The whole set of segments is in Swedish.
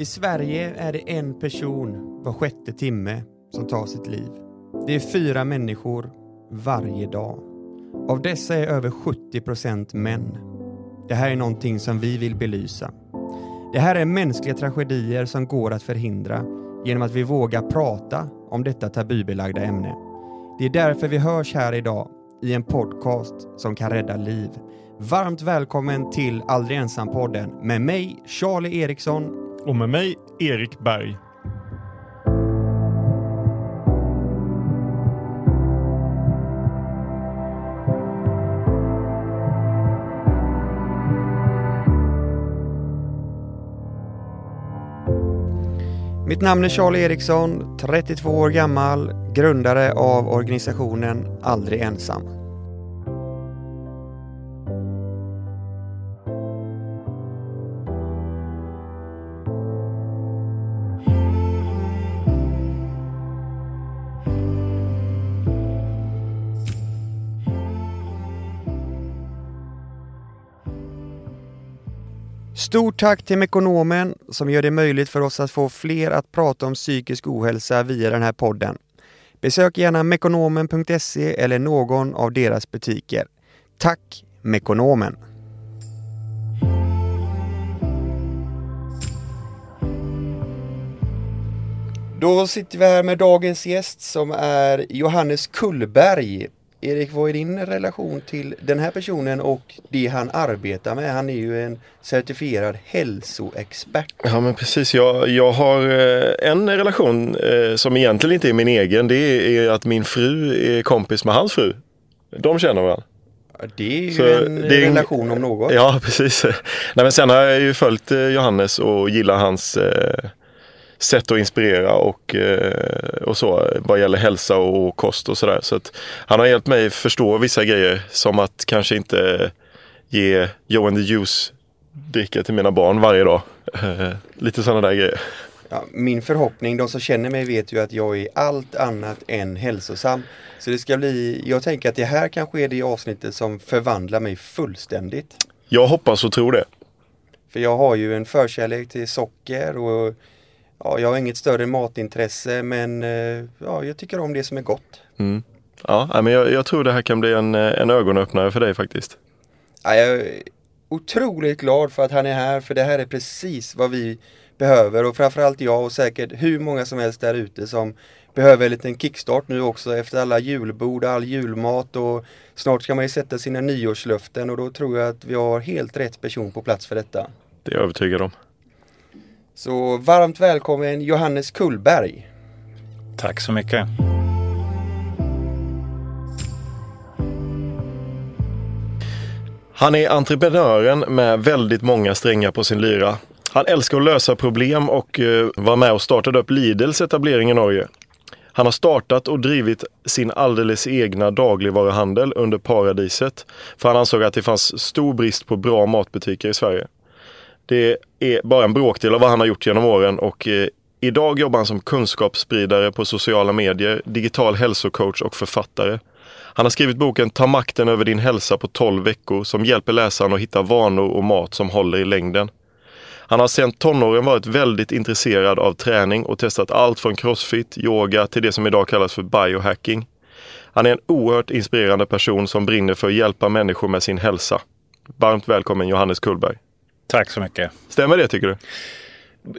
I Sverige är det en person var sjätte timme som tar sitt liv. Det är fyra människor varje dag. Av dessa är över 70 procent män. Det här är någonting som vi vill belysa. Det här är mänskliga tragedier som går att förhindra genom att vi vågar prata om detta tabubelagda ämne. Det är därför vi hörs här idag i en podcast som kan rädda liv. Varmt välkommen till Aldrig ensam-podden med mig, Charlie Eriksson. Och med mig, Erik Berg. Mitt namn är Charlie Eriksson, 32 år gammal, grundare av organisationen Aldrig ensam. Stort tack till Mekonomen som gör det möjligt för oss att få fler att prata om psykisk ohälsa via den här podden. Besök gärna mekonomen.se eller någon av deras butiker. Tack Mekonomen! Då sitter vi här med dagens gäst som är Johannes Kullberg. Erik, vad är din relation till den här personen och det han arbetar med? Han är ju en certifierad hälsoexpert. Ja men precis, jag, jag har eh, en relation eh, som egentligen inte är min egen. Det är att min fru är kompis med hans fru. De känner varandra. Det är ju Så en det är en- relation om något. Ja precis. Nej, men sen har jag ju följt eh, Johannes och gillar hans eh, sätt att inspirera och, eh, och så vad gäller hälsa och kost och sådär. Så att han har hjälpt mig förstå vissa grejer som att kanske inte ge Joe and the Juice dricka till mina barn varje dag. Lite sådana där grejer. Ja, min förhoppning, de som känner mig vet ju att jag är allt annat än hälsosam. Så det ska bli, jag tänker att det här kanske är det avsnittet som förvandlar mig fullständigt. Jag hoppas och tror det. För jag har ju en förkärlek till socker och ja, jag har inget större matintresse men eh, ja, jag tycker om det som är gott. Mm. Ja, men jag, jag tror det här kan bli en, eh, en ögonöppnare för dig faktiskt. Ja, jag är otroligt glad för att han är här för det här är precis vad vi behöver och framförallt jag och säkert hur många som helst där ute som behöver en liten kickstart nu också efter alla julbord, all julmat och snart ska man ju sätta sina nyårslöften och då tror jag att vi har helt rätt person på plats för detta. Det är jag övertygad om. Så varmt välkommen Johannes Kullberg. Tack så mycket. Han är entreprenören med väldigt många strängar på sin lyra. Han älskar att lösa problem och eh, var med och startade upp Lidls etablering i Norge. Han har startat och drivit sin alldeles egna dagligvaruhandel under paradiset. För han ansåg att det fanns stor brist på bra matbutiker i Sverige. Det är bara en bråkdel av vad han har gjort genom åren och eh, idag jobbar han som kunskapsspridare på sociala medier, digital hälsocoach och författare. Han har skrivit boken Ta makten över din hälsa på 12 veckor som hjälper läsaren att hitta vanor och mat som håller i längden. Han har sedan tonåren varit väldigt intresserad av träning och testat allt från crossfit, yoga till det som idag kallas för biohacking. Han är en oerhört inspirerande person som brinner för att hjälpa människor med sin hälsa. Varmt välkommen Johannes Kullberg. Tack så mycket. Stämmer det tycker du?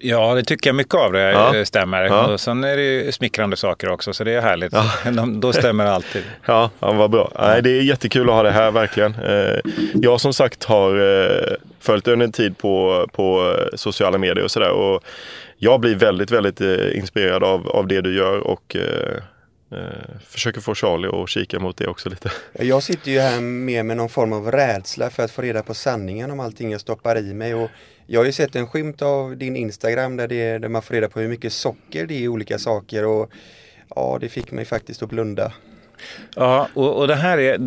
Ja, det tycker jag mycket av det Ja. eh, stämmer. Ja. Och sen är det ju smickrande saker också, så det är härligt. Ja. De, då stämmer det alltid. Ja, ja vad bra. Nej, det är jättekul att ha det här verkligen. Eh, Jag som sagt har eh, följt under en tid på, på sociala medier och sådär. Jag blir väldigt, väldigt inspirerad av, av det du gör och eh, försöker få Charlie att kika mot det också lite. Jag sitter ju här med, med någon form av rädsla för att få reda på sanningen om allting jag stoppar i mig och jag har ju sett en skymt av din Instagram där, det, där man får reda på hur mycket socker det är i olika saker och ja, det fick mig faktiskt att blunda. Ja, och, och det här är,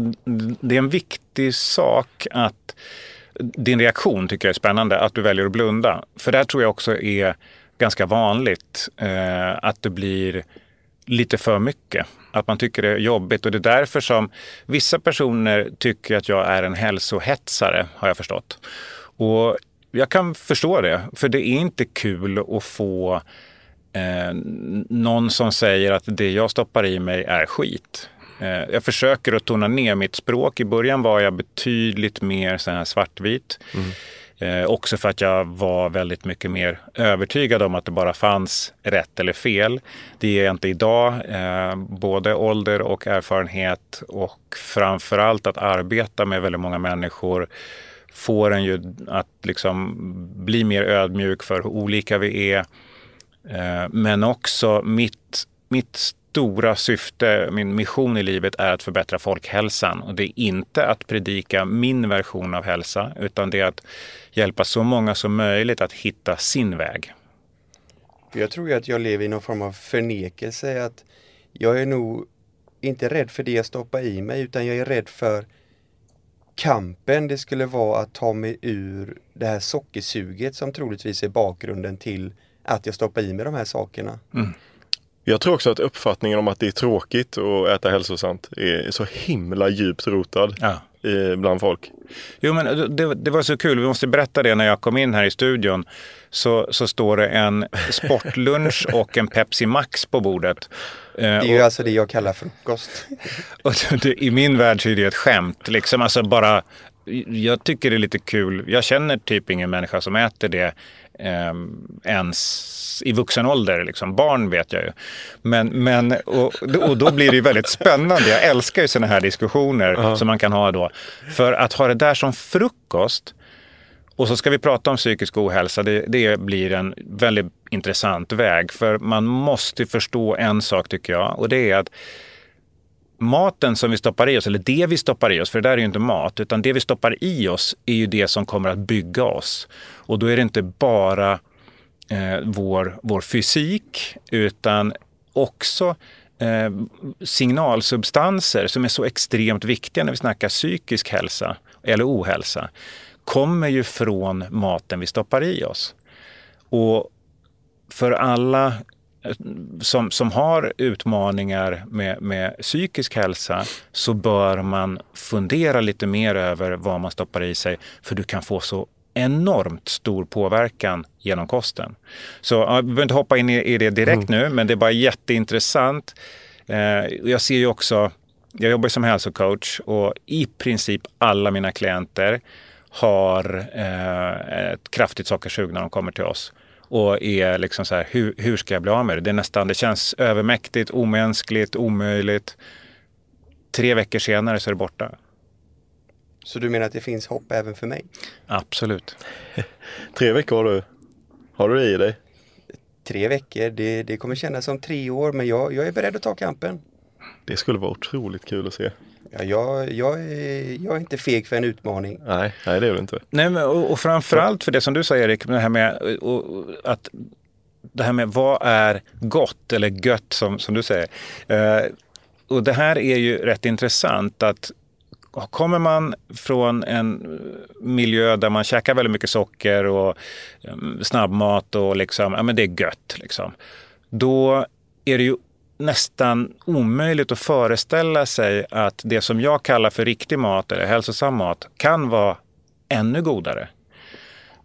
det är en viktig sak att din reaktion tycker jag är spännande, att du väljer att blunda. För det här tror jag också är ganska vanligt, eh, att det blir lite för mycket. Att man tycker det är jobbigt och det är därför som vissa personer tycker att jag är en hälsohetsare, har jag förstått. Och jag kan förstå det. För det är inte kul att få eh, någon som säger att det jag stoppar i mig är skit. Eh, jag försöker att tona ner mitt språk. I början var jag betydligt mer så här svartvit. Mm. Eh, också för att jag var väldigt mycket mer övertygad om att det bara fanns rätt eller fel. Det är jag inte idag. Eh, både ålder och erfarenhet och framförallt att arbeta med väldigt många människor får en ju att liksom bli mer ödmjuk för hur olika vi är. Eh, men också mitt, mitt stora syfte, min mission i livet är att förbättra folkhälsan. Och det är inte att predika min version av hälsa, utan det är att hjälpa så många som möjligt att hitta sin väg. Jag tror att jag lever i någon form av förnekelse. att Jag är nog inte rädd för det jag stoppar i mig, utan jag är rädd för kampen det skulle vara att ta mig ur det här sockersuget som troligtvis är bakgrunden till att jag stoppar i mig de här sakerna. Mm. Jag tror också att uppfattningen om att det är tråkigt att äta hälsosamt är så himla djupt rotad ja. bland folk. Jo men det, det, var så kul, vi måste berätta det när jag kom in här i studion. Så, så står det en sportlunch och en Pepsi Max på bordet. Det är ju och, alltså det jag kallar frukost. Och det, I min värld så är det ett skämt. Liksom, alltså bara, jag tycker det är lite kul. Jag känner typ ingen människa som äter det eh, ens i vuxen ålder. Liksom. Barn vet jag ju. Men, men, och, och då blir det ju väldigt spännande. Jag älskar ju sådana här diskussioner uh som man kan ha då. För att ha det där som frukost och så ska vi prata om psykisk ohälsa. Det, det, blir en väldigt intressant väg. För man måste förstå en sak tycker jag. Och det är att maten som vi stoppar i oss, eller det vi stoppar i oss, för det där är ju inte mat, utan det vi stoppar i oss är ju det som kommer att bygga oss. Och då är det inte bara eh, vår, vår fysik, utan också eh, signalsubstanser som är så extremt viktiga när vi snackar psykisk hälsa eller ohälsa kommer ju från maten vi stoppar i oss. Och för alla som, som har utmaningar med, med psykisk hälsa så bör man fundera lite mer över vad man stoppar i sig för du kan få så enormt stor påverkan genom kosten. Så ja, vi behöver inte hoppa in i, i det direkt mm. nu, men det är bara jätteintressant. Eh, jag ser ju också, jag jobbar som hälsocoach och i princip alla mina klienter har eh, ett kraftigt sockersug när de kommer till oss och är liksom så här, hur, hur ska jag bli av med det? Det är nästan, det känns övermäktigt, omänskligt, omöjligt. Tre veckor senare så är det borta. Så du menar att det finns hopp även för mig? Absolut. tre veckor har du, har du det i dig? Tre veckor, det, det kommer kännas som tre år men jag, jag är beredd att ta kampen. Det skulle vara otroligt kul att se. Ja, jag, jag, är, jag är inte feg för en utmaning. Nej, nej det är du inte. Nej, men, och, och framförallt för det som du säger Erik, det här med och, att det här med vad är gott eller gött som, som du säger. Eh, och det här är ju rätt intressant att kommer man från en miljö där man käkar väldigt mycket socker och um, snabbmat och liksom, ja men det är gött liksom. Då är det ju nästan omöjligt att föreställa sig att det som jag kallar för riktig mat eller hälsosam mat kan vara ännu godare.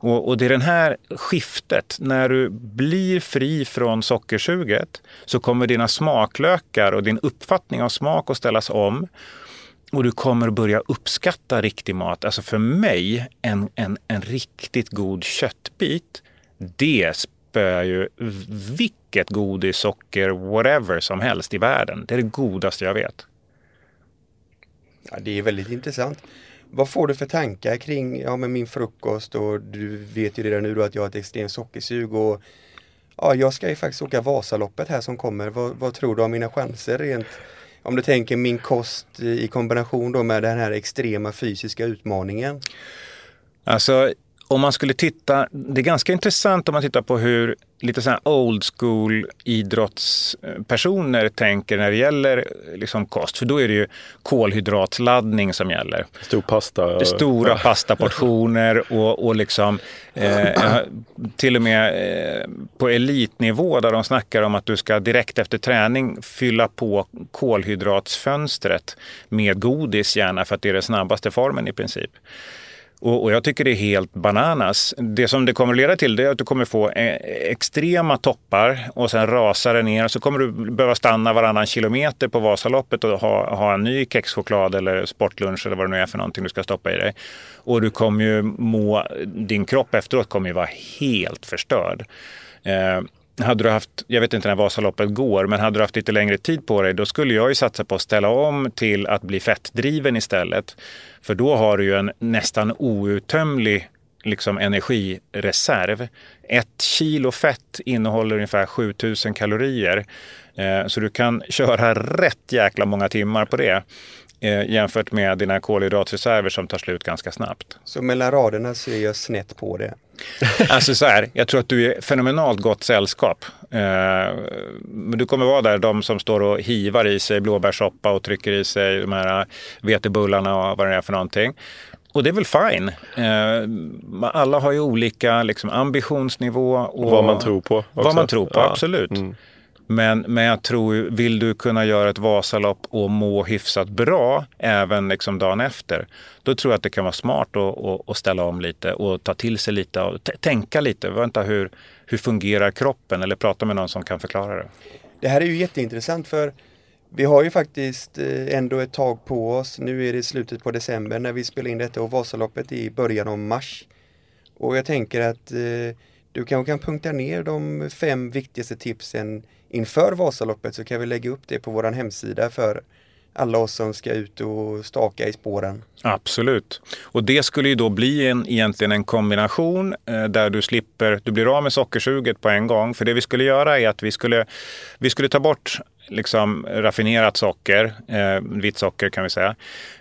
Och, och, det är det här skiftet. När du blir fri från sockersuget så kommer dina smaklökar och din uppfattning av smak att ställas om. Och du kommer börja uppskatta riktig mat. Alltså för mig, en, en, en riktigt god köttbit, det spöar ju vilket godis, socker, whatever som helst i världen. Det är det godaste jag vet. Ja, det är väldigt intressant. Vad får du för tankar kring ja, med min frukost och du vet ju redan nu då att jag har ett extremt sockersug och ja, jag ska ju faktiskt åka Vasaloppet här som kommer. Vad, vad tror du om mina chanser rent om du tänker min kost i kombination då med den här extrema fysiska utmaningen? Alltså om man skulle titta, det är ganska intressant om man tittar på hur lite så old school idrottspersoner tänker när det gäller liksom kost. För då är det ju kolhydratladdning som gäller. Stor pasta. Stora pastaportioner och, och liksom eh, till och med eh, på elitnivå där de snackar om att du ska direkt efter träning fylla på kolhydratsfönstret med godis gärna för att det är den snabbaste formen i princip. Och, och, jag tycker det är helt bananas. Det som det kommer leda till det är att du kommer få eh, extrema toppar och sen rasar det ner. Så kommer du behöva stanna varannan kilometer på Vasaloppet och ha, ha en ny kexchoklad eller sportlunch eller vad det nu är för någonting du ska stoppa i dig. Och du kommer ju må, din kropp efteråt kommer ju vara helt förstörd. Eh, hade du haft, jag vet inte när Vasaloppet går, men hade du haft lite längre tid på dig, då skulle jag ju satsa på att ställa om till att bli fettdriven istället. För då har du ju en nästan outtömlig liksom, energireserv. Ett kilo fett innehåller ungefär 7000 kalorier. Eh, så du kan köra rätt jäkla många timmar på det jämfört med dina kolhydratreserver som tar slut ganska snabbt. Så mellan raderna ser jag snett på det? Alltså så här, jag tror att du är fenomenalt gott sällskap. Eh, du kommer vara där, de som står och hivar i sig blåbärssoppa och trycker i sig de här vetebullarna och vad det är för någonting. Och det är väl fine. Eh, alla har ju olika liksom, ambitionsnivå. Och vad man tror på. Också. Vad man tror på, ja. absolut. Mm. Men, men jag tror, vill du kunna göra ett Vasalopp och må hyfsat bra även liksom dagen efter, då tror jag att det kan vara smart att, att, att ställa om lite och ta till sig lite och tänka lite. Vänta, hur, hur fungerar kroppen? Eller prata med någon som kan förklara det. Det här är ju jätteintressant för vi har ju faktiskt eh, ändå ett tag på oss. Nu är det slutet på december när vi spelar in detta och Vasaloppet är i början av mars. Och jag tänker att eh, du kanske kan punkta ner de fem viktigaste tipsen inför Vasaloppet så kan vi lägga upp det på vår hemsida för alla oss som ska ut och staka i spåren. Absolut. Och det skulle ju då bli en, egentligen en kombination eh, där du slipper, du blir av med sockersuget på en gång. För det vi skulle göra är att vi skulle, vi skulle ta bort liksom raffinerat socker, eh, vitt socker kan vi säga.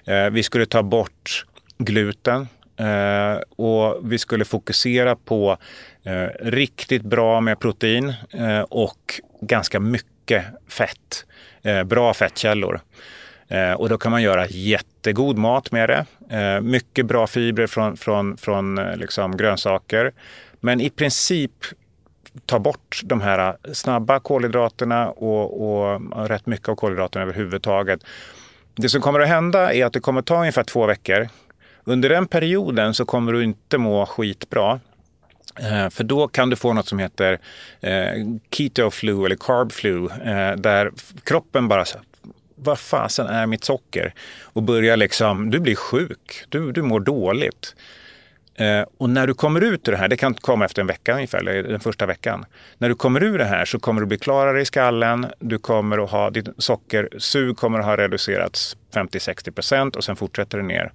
Eh, vi skulle ta bort gluten eh, och vi skulle fokusera på Eh, riktigt bra med protein eh, och ganska mycket fett. Eh, bra fettkällor. Och då kan man göra jättegod mat med det. Mycket bra fibrer från, från, från liksom grönsaker. Men i princip ta bort de här snabba kolhydraterna och, och rätt mycket av kolhydraterna överhuvudtaget. Det som kommer att hända är att det kommer ta ungefär två veckor. Under den perioden så kommer du inte må skitbra. Eh, för då kan du få något som heter eh, keto flu eller carb flu eh, där kroppen bara så vad fasen är mitt socker? Och börjar liksom, du blir sjuk, du, du mår dåligt. Eh, och när du kommer ut ur det här, det kan komma efter en vecka ungefär, eller den första veckan. När du kommer ur det här så kommer du bli klarare i skallen, du kommer att ha, ditt sockersug kommer att ha reducerats 50-60 procent och sen fortsätter det ner.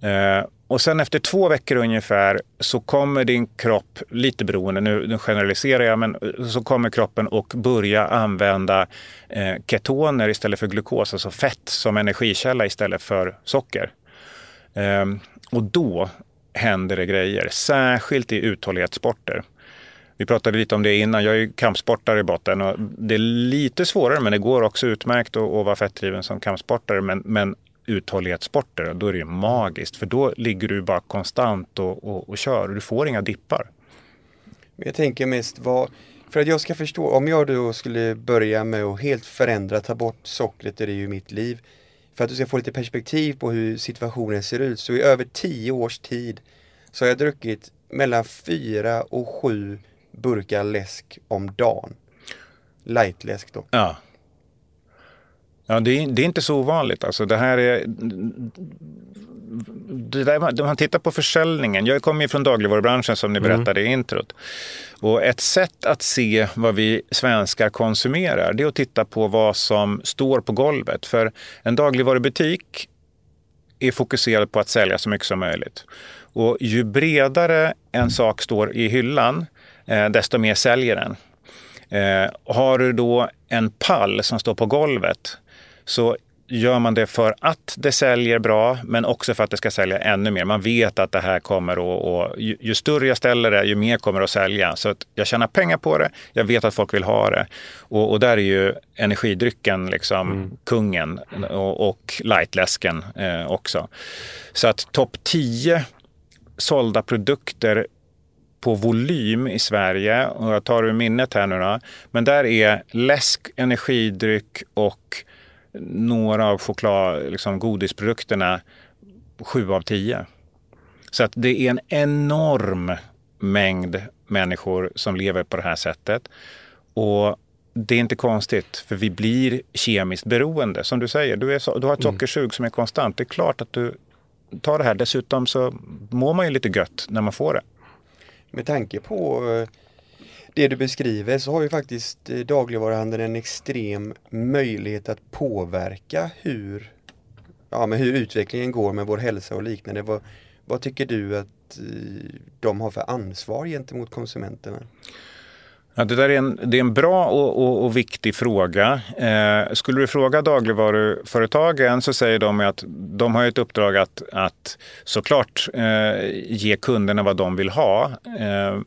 Eh, och sen efter två veckor ungefär så kommer din kropp, lite beroende, nu, nu generaliserar jag, men eh, så kommer kroppen och börja använda eh, ketoner istället för glukos, alltså fett som energikälla istället för socker. Eh, och då händer det grejer, särskilt i uthållighetssporter. Vi pratade lite om det innan, jag är kampsportare i botten och det är lite svårare men det går också utmärkt att, att vara fettdriven som kampsportare. Men, men uthållighetssporter, då är det magiskt. För då ligger du bara konstant och, och, och kör och du får inga dippar. Jag tänker mest vad, för att jag ska förstå, om jag då skulle börja med att helt förändra, ta bort sockret i ju mitt liv. För att du ska få lite perspektiv på hur situationen ser ut. Så i över tio års tid så har jag druckit mellan fyra och sju burkar läsk om dagen. Lightläsk då. Ja. Ja, det är, det är inte så ovanligt. Alltså, det här är... Det där, man tittar på försäljningen. Jag kommer ju från dagligvarubranschen som ni mm. berättade mm. i introt. Och ett sätt att se vad vi svenskar konsumerar det är att titta på vad som står på golvet. För en dagligvarubutik är fokuserad på att sälja så mycket som möjligt. Och ju bredare en sak står i hyllan, eh, desto mer säljer den. Eh, har du då en pall som står på golvet så gör man det för att det säljer bra, men också för att det ska sälja ännu mer. Man vet att det här kommer att... Och ju, ju, större jag ställer det, ju mer kommer det att sälja. Så att jag tjänar pengar på det, jag vet att folk vill ha det. Och, och där är ju energidrycken liksom mm. kungen och, och lightläsken eh, också. Så att topp 10 sålda produkter på volym i Sverige, och jag tar ur minnet här nu då, men där är läsk, energidryck och några av choklad, liksom godisprodukterna, sju av tio. Så att det är en enorm mängd människor som lever på det här sättet. Och det är inte konstigt, för vi blir kemiskt beroende. Som du säger, du, är så, du har ett mm. sockersug som är konstant. Det är klart att du tar det här. Dessutom så mår man ju lite gött när man får det. Med tanke på eh, det du beskriver så har ju faktiskt eh, dagligvaruhandeln en extrem möjlighet att påverka hur, ja, men hur utvecklingen går med vår hälsa och liknande. Vad, vad tycker du att eh, de har för ansvar gentemot konsumenterna? Ja, det där är en, det är en bra och, och, och viktig fråga. Eh, skulle du fråga dagligvaruföretagen så säger de att de har ett uppdrag att, att såklart eh, ge kunderna vad de vill ha. Eh,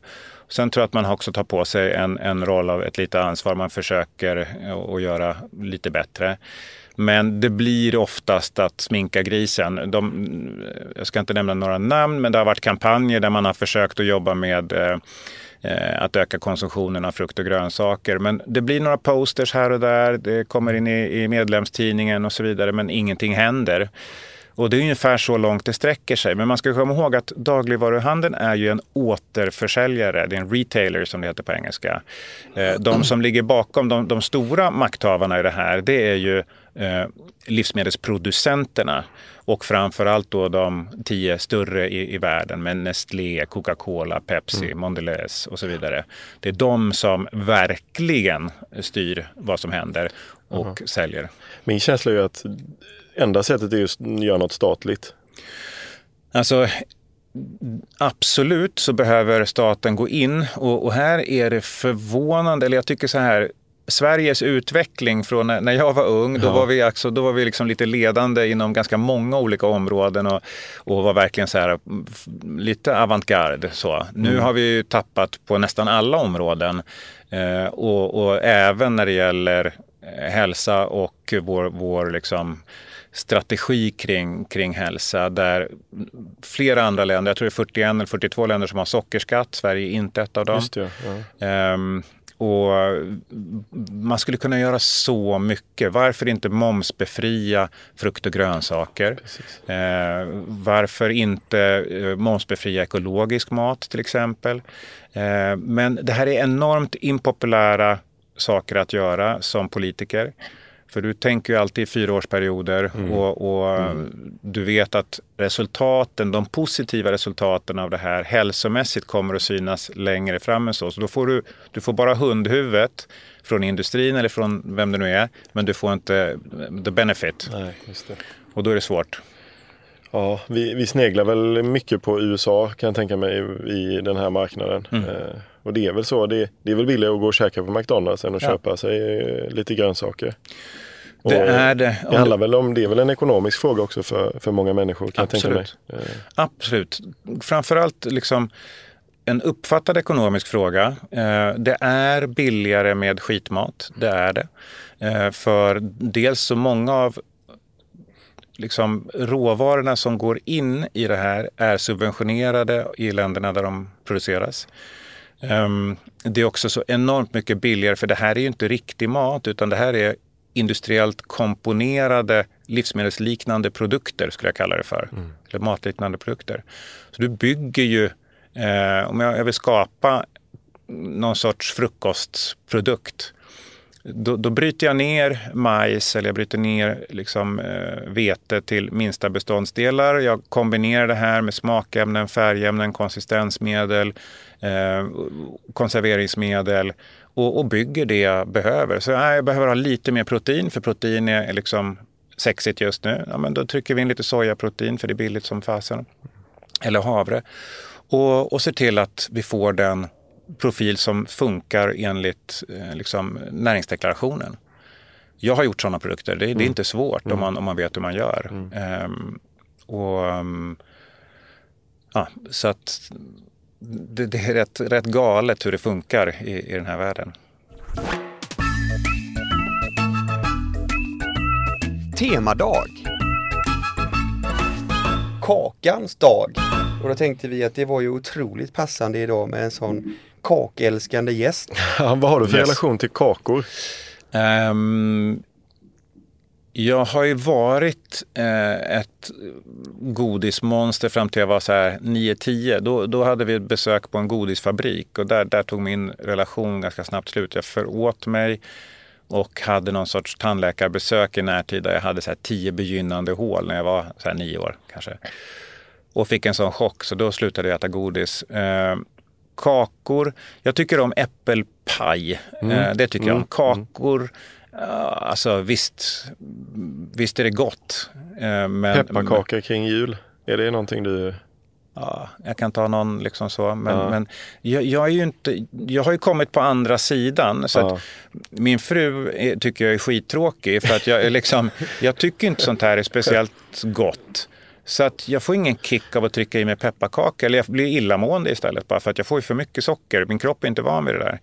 sen tror jag att man också tar på sig en, en roll av ett lite ansvar. Man försöker eh, att göra lite bättre. Men det blir oftast att sminka grisen. De, eh, jag ska inte nämna några namn, men det har varit kampanjer där man har försökt att jobba med eh, Eh, att öka konsumtionen av frukt och grönsaker. Men det blir några posters här och där, det kommer in i, i medlemstidningen och så vidare, men ingenting händer. Och det är ungefär så långt det sträcker sig. Men man ska komma ihåg att dagligvaruhandeln är ju en återförsäljare. Det är en retailer som det heter på engelska. Eh, de som ligger bakom de, de stora makthavarna i det här, det är ju eh, livsmedelsproducenterna och framförallt då de tio större i, i världen med Nestlé, Coca-Cola, Pepsi, mm. Mondelez och så vidare. Det är de som verkligen styr vad som händer och -huh. säljer. Min känsla är ju att enda sättet är just att göra något statligt. Alltså, Absolut så behöver staten gå in och, och, här är det förvånande, eller jag tycker så här, Sveriges utveckling från när jag var ung, då var vi, alltså, då var vi liksom lite ledande inom ganska många olika områden och, och var verkligen så här, lite avantgarde. Så. Nu mm. har vi tappat på nästan alla områden eh, och, och, även när det gäller eh, hälsa och vår, vår liksom, strategi kring, kring hälsa där flera andra länder, jag tror det är 41 eller 42 länder som har sockerskatt, Sverige är inte ett av dem. Det, ja. um, och man skulle kunna göra så mycket. Varför inte momsbefria frukt och grönsaker? Eh, varför inte eh, momsbefria ekologisk mat till exempel? Eh, men det här är enormt impopulära saker att göra som politiker. För du tänker ju alltid i fyraårsperioder mm. och, och mm. du vet att resultaten, de positiva resultaten av det här hälsomässigt kommer att synas längre fram än så. Så då får du, du får bara hundhuvudet från industrin eller från vem det nu är, men du får inte the benefit. Nej, just det. Och då är det svårt. Ja, vi, vi sneglar väl mycket på USA kan jag tänka mig i den här marknaden. Mm. Eh, och det är väl så, det, det är väl billigare att gå och käka på McDonalds än att ja. köpa sig eh, lite grönsaker. Det är det. Det handlar väl om, det är väl en ekonomisk fråga också för, för många människor kan Absolut. jag tänka mig. Eh. Absolut. Framförallt liksom en uppfattad ekonomisk fråga. Eh, det är billigare med skitmat, det är det. För dels så många av liksom, råvarorna som går in i det här är subventionerade i länderna där de produceras. Um, det är också så enormt mycket billigare för det här är ju inte riktig mat utan det här är industriellt komponerade livsmedelsliknande produkter skulle jag kalla det för. Mm. Eller matliknande produkter. Så du bygger ju, eh, om jag, jag vill skapa någon sorts frukostprodukt då, då, bryter jag ner majs eller jag bryter ner liksom, eh, vete till minsta beståndsdelar. Jag kombinerar det här med smakämnen, färgämnen, konsistensmedel, eh, konserveringsmedel och, och, bygger det jag behöver. Så nej, jag behöver ha lite mer protein för protein är liksom sexigt just nu. Ja, men då trycker vi in lite sojaprotein för det är billigt som fasen. Eller havre. Och, och ser till att vi får den profil som funkar enligt eh, liksom, näringsdeklarationen. Jag har gjort sådana produkter. Det, mm. det är mm. inte svårt mm. om, man, om man vet hur man gör. Mm. Um, och, ja, så att det, det, är rätt, rätt galet hur det funkar i, i den här världen. Temadag. Kakans dag. Och då tänkte vi att det var ju otroligt passande idag med en sån kakälskande gäst. Vad har du för yes. relation till kakor? Um, Jag har ju varit eh, ett godismonster fram till jag var så här 9-10. Då, då hade vi ett besök på en godisfabrik och där, där tog min relation ganska snabbt slut. Jag föråt mig och hade någon sorts tandläkarbesök i närtid där jag hade så här tio begynnande hål när jag var så här nio år kanske. Och fick en sån chock så då slutade jag äta godis. Eh, kakor, jag tycker om äppelpaj. Mm. Eh, det tycker jag om. Mm. Kakor, ja, alltså visst, visst är det gott. Eh, men, Pepparkakor kring jul, är det någonting du... Ja, jag kan ta någon liksom så. Men, Ja. men jag, jag, är ju inte, jag har ju kommit på andra sidan. Så Ja. min fru är, tycker jag är skittråkig. För att jag, liksom, jag tycker inte sånt här är speciellt gott. Så att jag får ingen kick av att trycka i mig pepparkaka. Eller jag blir illamående istället. Bara för att jag får för mycket socker. Min kropp är inte van vid det där.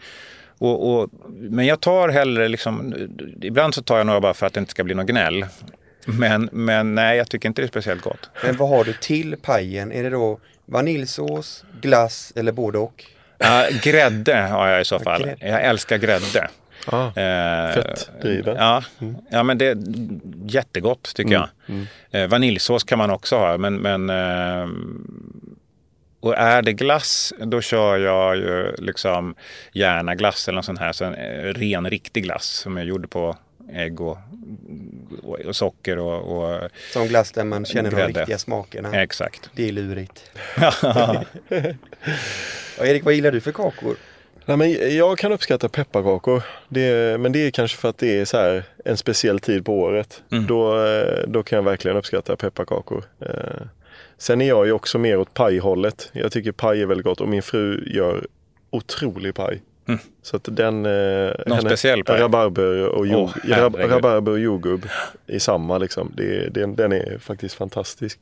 Och, och, men jag tar hellre, liksom, ibland så tar jag några bara för att det inte ska bli något gnäll. Men, men nej, jag tycker inte det är speciellt gott. Men vad har du till pajen? Är det då vaniljsås, glass eller både och? Ja, grädde har jag i så fall. Jag älskar grädde. Ah, Eh, Fettdriven. Ja, ja, men det är jättegott tycker jag. Eh, vaniljsås kan man också ha. Men, men, eh, och är det glass, då kör jag ju liksom gärna glass eller något sånt här. Så en ren, riktig glass som är gjord på ägg och, och, och socker och, och Som glass där man känner de Grädde. riktiga smakerna. exakt. Det är lurigt. Och Erik, vad gillar du för kakor? Nej, men jag kan uppskatta pepparkakor. Det, men det är kanske för att det är så här en speciell tid på året. Mm. Då, eh, då kan jag verkligen uppskatta pepparkakor. Eh, Sen är jag ju också mer åt pajhållet. Jag tycker paj är väldigt gott och min fru gör otrolig paj. Mm. Så att den... eh, Någon speciell paj? Rabarber och, jord, Åh, herregud. rabarber och jordgubb i samma liksom. Det, den, den är faktiskt fantastisk.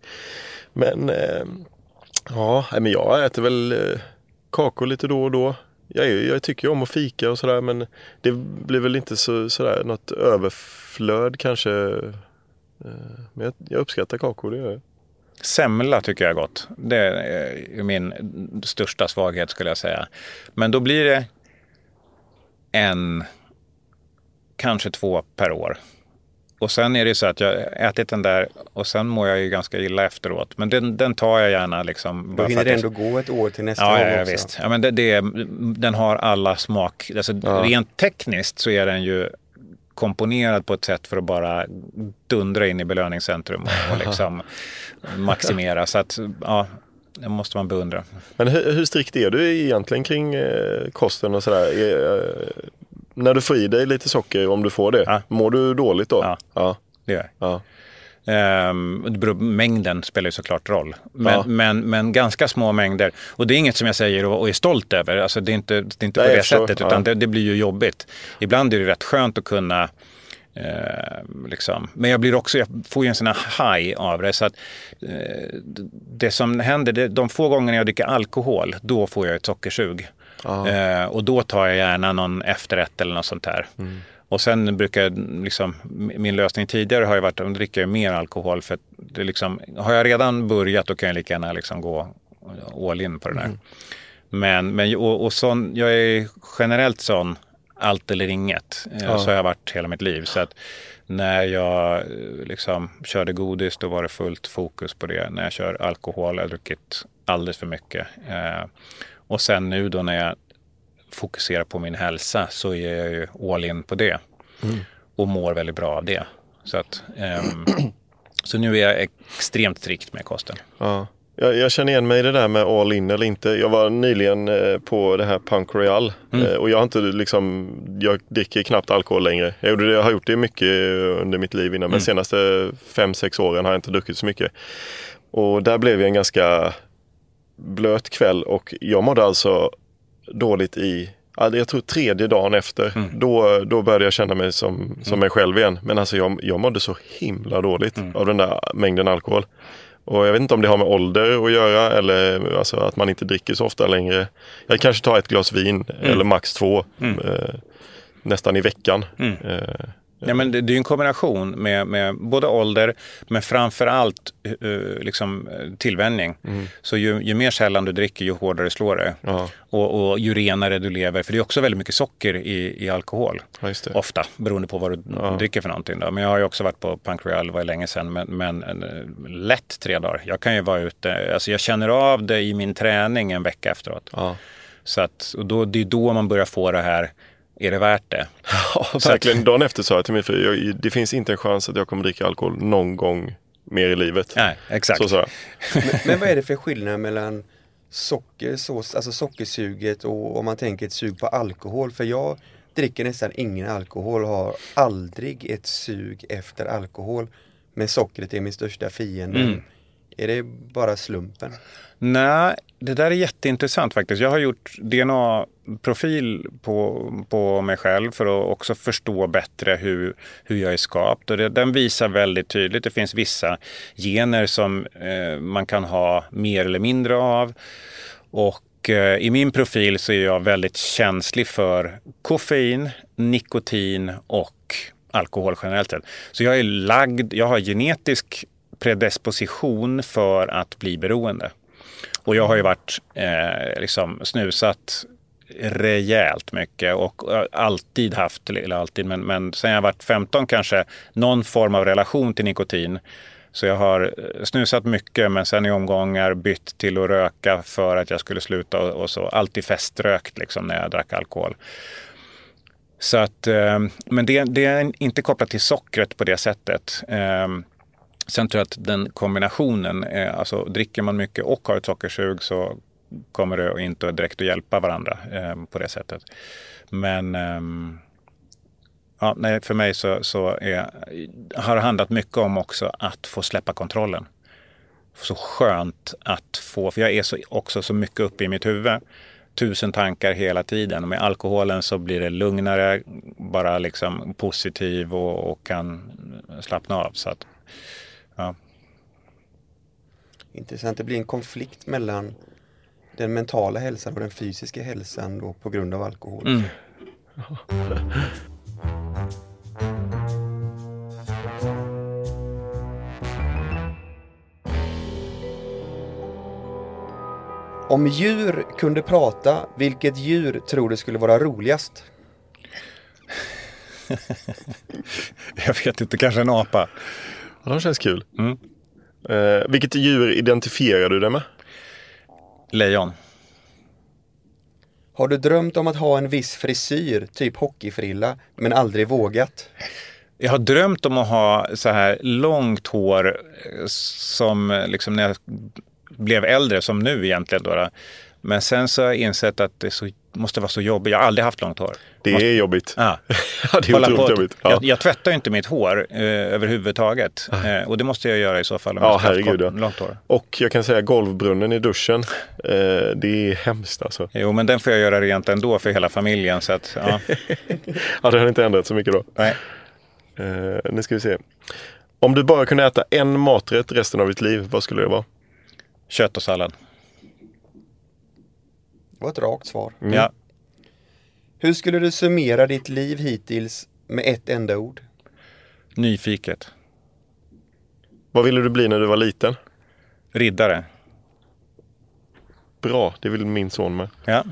Men ja, men jag äter väl kakor lite då och då. Jag, jag tycker ju om att fika och sådär men det blir väl inte så, sådär något överflöd kanske. Eh, men jag, jag uppskattar kakor, det gör jag. Semla tycker jag är gott. Det är eh, min största svaghet skulle jag säga. Men då blir det en, kanske två per år. Och sen är det så att jag har ätit den där och sen mår jag ju ganska illa efteråt. Men den, den tar jag gärna liksom. Då bara hinner det ändå gå ett år till nästa Ja, gång ja, ja också. visst. Ja, men det, det, den har alla smak. Alltså, Ja. Rent tekniskt så är den ju komponerad på ett sätt för att bara dundra in i belöningscentrum och, och liksom maximera. Så att, ja, det måste man beundra. Men hur, hur strikt är du egentligen kring eh, kosten och sådär? Är, eh, när du får i dig lite socker, om du får det, Ja. mår du dåligt då? Ja. ja. Det gör jag. ja. Det beror, mängden spelar ju såklart roll. Men, Ja. men, men ganska små mängder. Och det är inget som jag säger och, och är stolt över. Alltså, det är inte, det är inte Nej, på det sättet. Ja. Utan det, det blir ju jobbigt. Ibland är det rätt skönt att kunna Eh, liksom. Men jag blir också, jag får ju en sån här high av det. Så att, eh, det som händer, det, de få gångerna jag dricker alkohol, då får jag ett sockersug. Eh, och då tar jag gärna någon efterrätt eller något sånt här. Och sen brukar jag, liksom, min lösning tidigare har ju varit att dricka mer alkohol. För att det liksom, har jag redan börjat då kan jag lika gärna liksom gå all in på det där. Men, men och, och sån, jag är generellt sån allt eller inget. Eh, Ja. Så har jag varit hela mitt liv. Så att när jag liksom körde godis då var det fullt fokus på det. När jag kör alkohol har jag druckit alldeles för mycket. Eh, och sen nu då när jag fokuserar på min hälsa så är jag ju all in på det. Och mår väldigt bra av det. Så, att, ehm, så nu är jag extremt strikt med kosten. Ja. Jag, jag känner igen mig i det där med all in eller inte. Jag var nyligen eh, på det här Punk Royal Mm. eh, och jag har inte liksom, jag dricker knappt alkohol längre. Jag, gjorde det, jag har gjort det mycket under mitt liv innan men Mm. de senaste fem sex åren har jag inte druckit så mycket. Och där blev jag en ganska blöt kväll och jag mådde alltså dåligt i ja, jag tror tredje dagen efter, Mm. då, då började jag känna mig som, som mig själv igen. Men alltså jag, jag mådde så himla dåligt Mm. av den där mängden alkohol. Och jag vet inte om det har med ålder att göra eller alltså att man inte dricker så ofta längre. Jag kanske tar ett glas vin eller max två Mm. eh, nästan i veckan. Mm. Eh, Ja, men det, det är en kombination med, med både ålder men framför allt uh, liksom, tillvänjning. Mm. Så ju, ju, mer sällan du dricker ju hårdare slår det. Ja. Och, och, ju renare du lever. För det är också väldigt mycket socker i, i alkohol. Ja, Ofta, beroende på vad du ja. dricker för någonting. Då. Men jag har ju också varit på Punk Royal, var länge sedan. Men, men uh, lätt tre dagar. Jag kan ju vara ute, alltså jag känner av det i min träning en vecka efteråt. Så att, och då, det är då man börjar få det här är det värt det? Ja, verkligen. Dagen efter sa jag till mig, för jag, det finns inte en chans att jag kommer dricka alkohol någon gång mer i livet. Nej, exakt. Så jag. men, men vad är det för skillnad mellan socker, sås, alltså sockersuget och om man tänker ett sug på alkohol? För jag dricker nästan ingen alkohol och har aldrig ett sug efter alkohol. Men sockret är min största fiende. Mm. Är det bara slumpen? Nej, det där är jätteintressant faktiskt. Jag har gjort DNA-profil på, på mig själv för att också förstå bättre hur, hur jag är skapt. Och det, den visar väldigt tydligt, det finns vissa gener som eh, man kan ha mer eller mindre av. Och eh, i min profil så är jag väldigt känslig för koffein, nikotin och alkohol generellt sett. Så jag är lagd, jag har genetisk predisposition för att bli beroende. Och jag har ju varit eh, liksom snusat rejält mycket och eh, alltid haft, eller alltid, men, men sen jag varit 15 kanske, någon form av relation till nikotin. Så jag har eh, snusat mycket men sen i omgångar bytt till att röka för att jag skulle sluta och, och så. Alltid feströkt liksom när jag drack alkohol. Så att, eh, men det, det, är inte kopplat till sockret på det sättet. Eh, Sen tror jag att den kombinationen, är, alltså dricker man mycket och har ett sockersug så kommer det inte direkt att hjälpa varandra eh, på det sättet. Men eh, ja, nej, för mig så, så är, har det handlat mycket om också att få släppa kontrollen. Så skönt att få, för jag är så, också så mycket uppe i mitt huvud. Tusen tankar hela tiden. Och med alkoholen så blir det lugnare, bara liksom positiv och, och kan slappna av. Så att, Ja. Intressant. Det blir en konflikt mellan den mentala hälsan och den fysiska hälsan då på grund av alkohol. Mm. Om djur kunde prata, vilket djur tror du skulle vara roligast? Jag vet inte, kanske en apa. Ja, de känns kul. Mm. Eh, vilket djur identifierar du dig med? Lejon. Har du drömt om att ha en viss frisyr, typ hockeyfrilla, men aldrig vågat? Jag har drömt om att ha så här långt hår eh, som liksom när jag blev äldre, som nu egentligen. Då, Men sen så har jag insett att det så, måste vara så jobbigt. Jag har aldrig haft långt hår. Det måste... är jobbigt. Ja. det är otroligt jobbigt. Ja. Jag, jag tvättar inte mitt hår eh, överhuvudtaget. Eh, och det måste jag göra i så fall om ja, jag ska herregud, kort, långt hår. Och jag kan säga golvbrunnen i duschen. Eh, det är hemskt alltså. Jo, men den får jag göra rent ändå för hela familjen. Så att, ja. ja, det har inte ändrat så mycket då. Nej. Eh, nu ska vi se. Om du bara kunde äta en maträtt resten av ditt liv, vad skulle det vara? Kött och sallad. Det var ett rakt svar. Mm. Ja. Hur skulle du summera ditt liv hittills med ett enda ord? Nyfiket. Vad ville du bli när du var liten? Riddare. Bra, det vill min son med. Ja.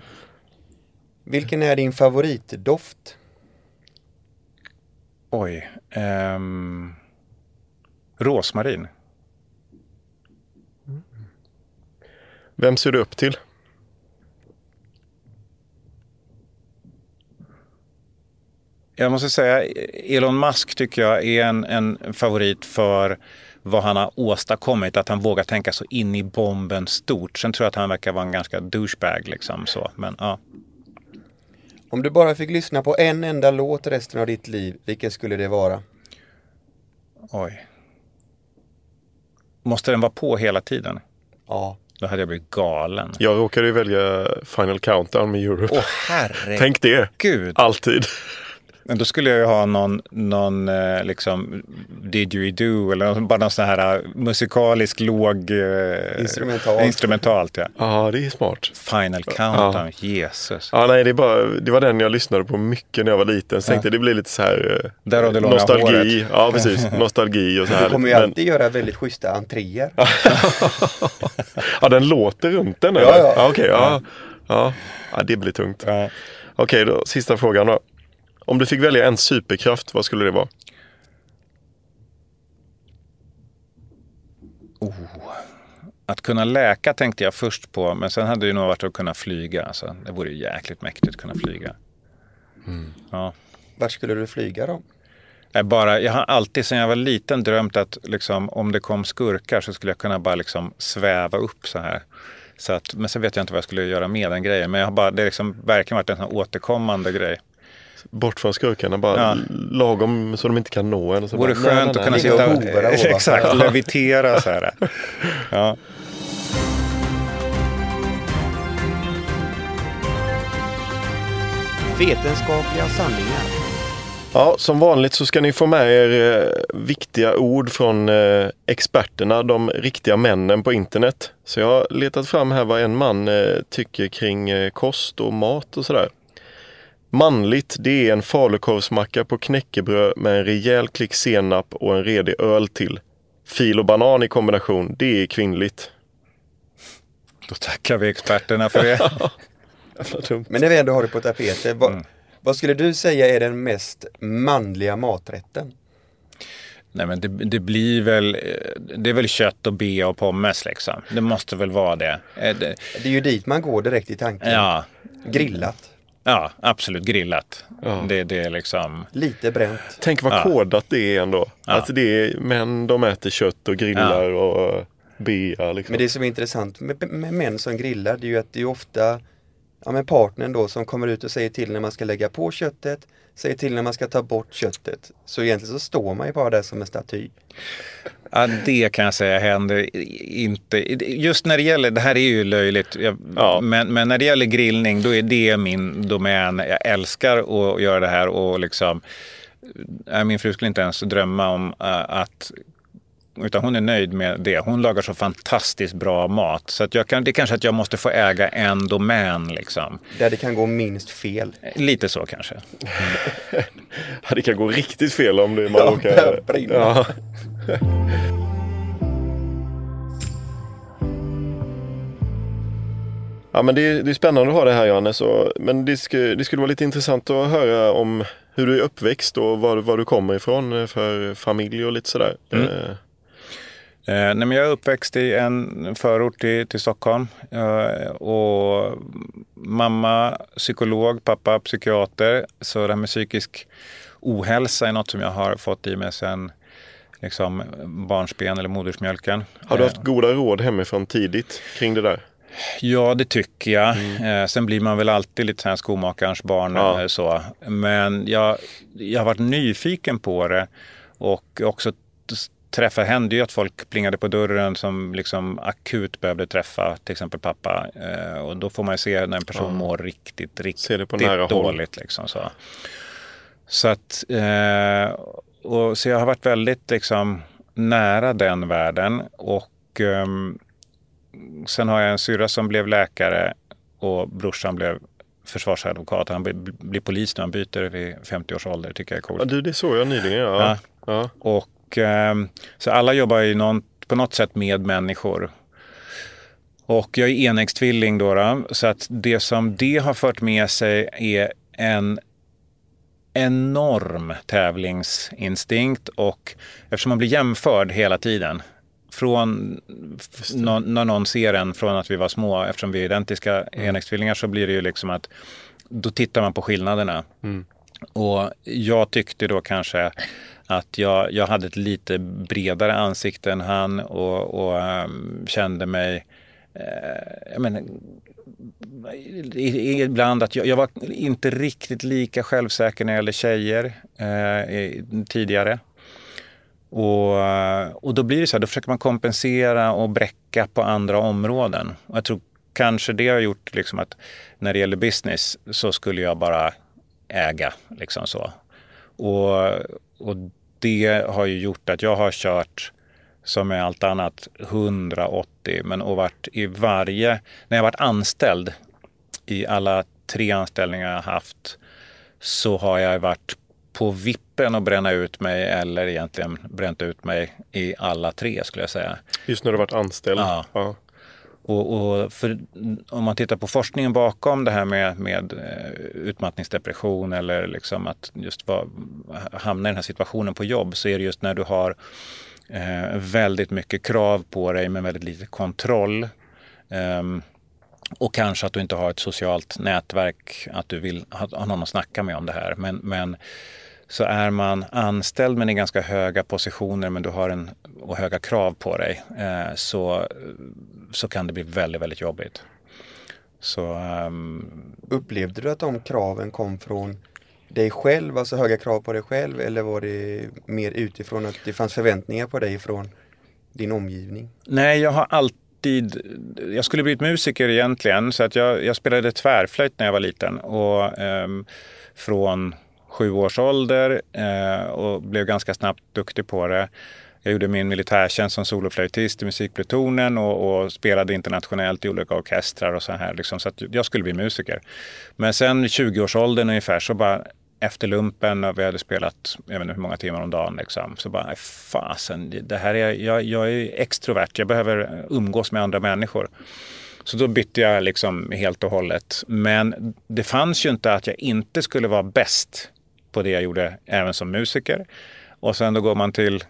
Vilken är din favoritdoft? Oj. Um, rosmarin. Vem ser du upp till? Jag måste säga, Elon Musk tycker jag är en, en favorit för vad han har åstadkommit, att han vågar tänka så in i bomben stort. Sen tror jag att han verkar vara en ganska douchebag liksom så, men ja. Om du bara fick lyssna på en enda låt resten av ditt liv, vilken skulle det vara? Oj. Måste den vara på hela tiden? Ja. Då hade jag blivit galen. Jag råkade ju välja Final Countdown med Europe. Åh herregud. Tänk det. Gud. Alltid. Men då skulle jag ju ha någon, någon eh, liksom didgeridoo eller bara någon sån här eh, musikalisk låg... Eh, Instrumentalt. Instrumentalt, ja. Ja, det är smart. Final countdown, Jesus. Ja, nej, det, är bara, det var den jag lyssnade på mycket när jag var liten. Så tänkte jag det blir lite så här eh, nostalgi. håret. Ja, precis. Nostalgi och så här. Du kommer ju Men- alltid göra väldigt schyssta entréer. Ja, den låter runt den eller? Ja, ja. ja. Okej, ja. Ja. ja, det blir tungt. Ja. Okej, då, sista frågan då. Om du fick välja en superkraft, vad skulle det vara? Att kunna läka tänkte jag först på, men sen hade det ju nog varit att kunna flyga. Alltså, det vore ju jäkligt mäktigt att kunna flyga. Ja. Vart skulle du flyga då? Jag, bara, jag har alltid sedan jag var liten drömt att liksom, om det kom skurkar så skulle jag kunna bara liksom sväva upp så här. Så att, men sen vet jag inte vad jag skulle göra med den grejen. Men jag har bara, det har liksom verkligen varit en sån återkommande grej. Bort från skurkarna, bara Ja. lagom så de inte kan nå en. och så vore bara, nej, skönt nej, att kunna nej. Sitta och. Exakt, levitera så här. Ja. Vetenskapliga sanningar. Ja, som vanligt så ska ni få med er eh, viktiga ord från eh, experterna, de riktiga männen på internet. Så jag har letat fram här vad en man eh, tycker kring eh, kost och mat och sådär. Manligt, det är en falukorvsmacka på knäckebröd med en rejäl klick senap och en redig öl till. Fil och banan i kombination, det är kvinnligt. Då tackar vi experterna för det. Men när vi ändå har det på tapeten, vad, Mm. vad skulle du säga är den mest manliga maträtten? Nej men det, det blir väl, det är väl kött och bea och pommes liksom. Det måste väl vara det. Eh, det Det är ju dit man går direkt i tanken. ja, Grillat, ja, absolut grillat. Ja. Det, det är liksom, lite bränt. Tänk vad Ja. kodat det är ändå. Ja. Att det är män, de äter kött och grillar och eh, bea. Liksom. Men det som är intressant med, med män som grillar, det är ju att det är ofta ja, men partnern då som kommer ut och säger till när man ska lägga på köttet, säger till när man ska ta bort köttet. Så egentligen så står man ju bara där som en staty. Ja det kan jag säga händer inte. Just när det gäller, det här är ju löjligt, jag, Ja. men, men när det gäller grillning då är det min domän. Jag älskar att göra det här och liksom, äh, min fru skulle inte ens drömma om äh, att utan hon är nöjd med det. Hon lagar så fantastiskt bra mat. Så att jag kan, det är kanske att jag måste få äga en domän. Liksom. Där det kan gå minst fel. Lite så kanske. Ja, det kan gå riktigt fel om det man Ja, råkar... där brinner. Ja. Ja men det är, det är spännande att ha det här Johannes. Och, men det, skulle, det skulle vara lite intressant att höra om hur du är uppväxt och var, var du kommer ifrån eh, för familj och lite sådär. Mm. Eh, Eh, nej, men jag är uppväxt i en förort till, till Stockholm. Eh, och mamma psykolog, pappa psykiater. Så det här med psykisk ohälsa är något som jag har fått i mig sedan liksom, barnsben eller modersmjölken. har du Eh, haft goda råd hemifrån tidigt kring det där? Ja, det tycker jag. Eh, sen blir man väl alltid lite skomakarens barn. Ja. eh, Så. Men jag, jag har varit nyfiken på det och också träffa, hände ju att folk plingade på dörren som liksom akut behövde träffa till exempel pappa. Eh, och då får man ju se när en person Ja. mår riktigt, riktigt nära håll. dåligt. Liksom, så. så att, eh, och, så jag har varit väldigt liksom nära den världen. Och ehm, sen har jag en syrra som blev läkare och brorsan blev försvarsadvokat. Han blir, blir polis när han byter vid 50 års ålder. tycker jag är coolt. Ja, du, det såg jag nyligen. Ja. Ja. Ja. Och, ehm, så alla jobbar ju någon, på något sätt med människor. Och jag är enäggstvilling då, då. Så att det som det har fört med sig är en enorm tävlingsinstinkt och eftersom man blir jämförd hela tiden från när någon ser en från att vi var små, eftersom vi är identiska enäggstvillingar så blir det ju liksom att då tittar man på skillnaderna. Mm. Och jag tyckte då kanske att jag, jag hade ett lite bredare ansikte än han och, och ehm, kände mig Eh, jag menar, ibland att jag, jag var inte riktigt lika självsäker när det gällde tjejer eh, tidigare. Och, eh, och då blir det så här, då försöker man kompensera och bräcka på andra områden. Och jag tror kanske det har gjort liksom att när det gäller business så skulle jag bara äga. Liksom så. Och, och det har ju gjort att jag har kört som är allt annat 180 men och varit i varje, när jag varit anställd i alla tre anställningar jag haft så har jag varit på vippen att bränna ut mig eller egentligen bränt ut mig i alla tre skulle jag säga. Just när du varit anställd? Ja. ja. Och, och för, om man tittar på forskningen bakom det här med, med eh, utmattningsdepression eller liksom att just var, hamna i den här situationen på jobb så är det just när du har eh, väldigt mycket krav på dig men väldigt lite kontroll. Eh, och kanske att du inte har ett socialt nätverk, att du vill ha, någon att snacka med om det här. Men, men så är man anställd men i ganska höga positioner men du har en, och höga krav på dig eh, så, så kan det bli väldigt, väldigt jobbigt. Så, um... Upplevde du att de kraven kom från dig själv, alltså höga krav på dig själv eller var det mer utifrån att det fanns förväntningar på dig från din omgivning? Nej, jag har alltid jag skulle blivit musiker egentligen så att jag, jag spelade tvärflöjt när jag var liten. Och, eh, från sju års ålder eh, och blev ganska snabbt duktig på det. Jag gjorde min militärtjänst som soloflöjtist i musikplutonen och, och, spelade internationellt i olika orkestrar och så här. Liksom, så att jag skulle bli musiker. Men sen 20-årsåldern ungefär så bara efter lumpen och vi hade spelat jag vet inte hur många timmar om dagen. Liksom, så bara, fasen, det här är, jag, jag är extrovert, jag behöver umgås med andra människor. Så då bytte jag liksom helt och hållet. Men det fanns ju inte att jag inte skulle vara bäst på det jag gjorde även som musiker. Och sen då går man till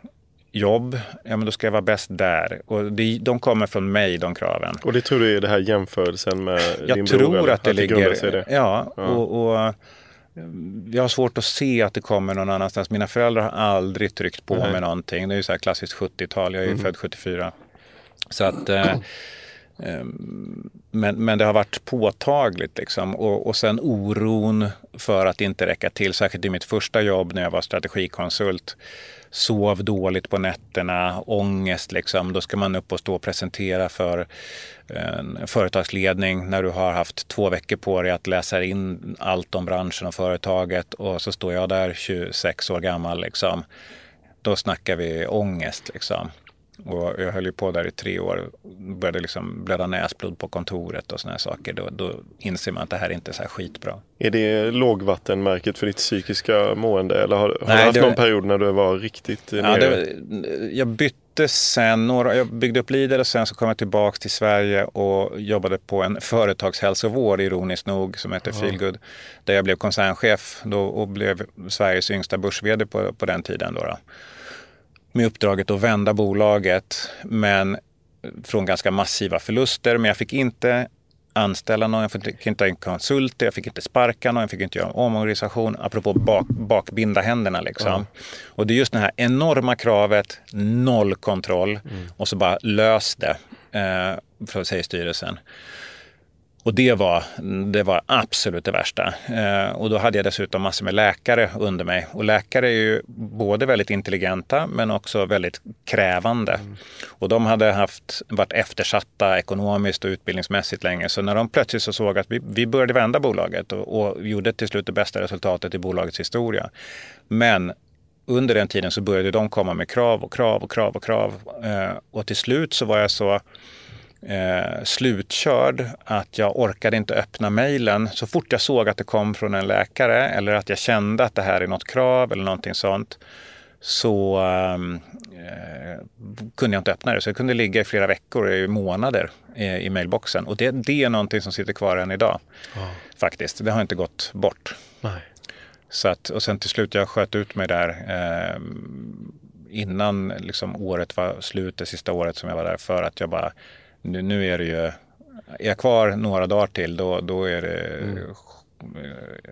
jobb, ja men då ska jag vara bäst där. Och det, de kommer från mig, de kraven. Och det tror du är det här jämförelsen med jag din bror? Jag tror att det ligger... Det? Ja, ja. Och, och, jag har svårt att se att det kommer någon annanstans. Mina föräldrar har aldrig tryckt på Nej. med någonting. Det är ju så här klassiskt 70-tal. Jag är ju mm. född 74. Så att... Eh, Ehm, men, men det har varit påtagligt liksom. Och, och sen oron för att inte räcka till, särskilt i mitt första jobb när jag var strategikonsult. Sov dåligt på nätterna, ångest liksom. Då ska man upp och stå och presentera för en företagsledning när du har haft två veckor på dig att läsa in allt om branschen och företaget och så står jag där 26 år gammal liksom. Då snackar vi ångest liksom. Och jag höll ju på där i tre år. Började liksom blöda näsblod på kontoret och sådana saker. Då, då inser man att det här är inte är så här skitbra. Är det lågvattenmärket för ditt psykiska mående? Eller har, har Nej, du haft det... någon period när du var riktigt ja, nere? Det, jag bytte sen några, jag byggde upp Lidl och sen så kom jag tillbaka till Sverige och jobbade på en företagshälsovård ironiskt nog som heter Feelgood. Där jag blev koncernchef då, och blev Sveriges yngsta börs på, på den tiden. Då, då med uppdraget att vända bolaget men från ganska massiva förluster. Men jag fick inte anställa någon, jag fick inte en konsult, jag fick inte sparka någon, jag fick inte göra en omorganisation. Apropå bak, bakbinda händerna liksom. Mm. Och det är just det här enorma kravet, noll kontroll mm. och så bara lös det, eh, säger styrelsen. Och det var, det var absolut det värsta. Eh, och då hade jag dessutom massor med läkare under mig. Och läkare är ju både väldigt intelligenta men också väldigt krävande. Mm. Och de hade haft, varit eftersatta ekonomiskt och utbildningsmässigt länge. Så när de plötsligt så såg att vi, vi började vända bolaget och, och gjorde till slut det bästa resultatet i bolagets historia. Men under den tiden så började de komma med krav och krav och krav och krav. Eh, och till slut så var jag så eh, slutkörd att jag orkade inte öppna mejlen. Så fort jag såg att det kom från en läkare eller att jag kände att det här är något krav eller någonting sånt så ehm, eh, kunde jag inte öppna det. Så det kunde ligga i flera veckor, i månader eh, i mailboxen. Och det, det är någonting som sitter kvar än idag. Oh. Faktiskt. Det har inte gått bort. Nej. Så att, och sen till slut jag sköt ut mig där eh, innan liksom, året var slut, det sista året som jag var där för att jag bara nu, nu är det ju, är jag kvar några dagar till då, då är det, mm.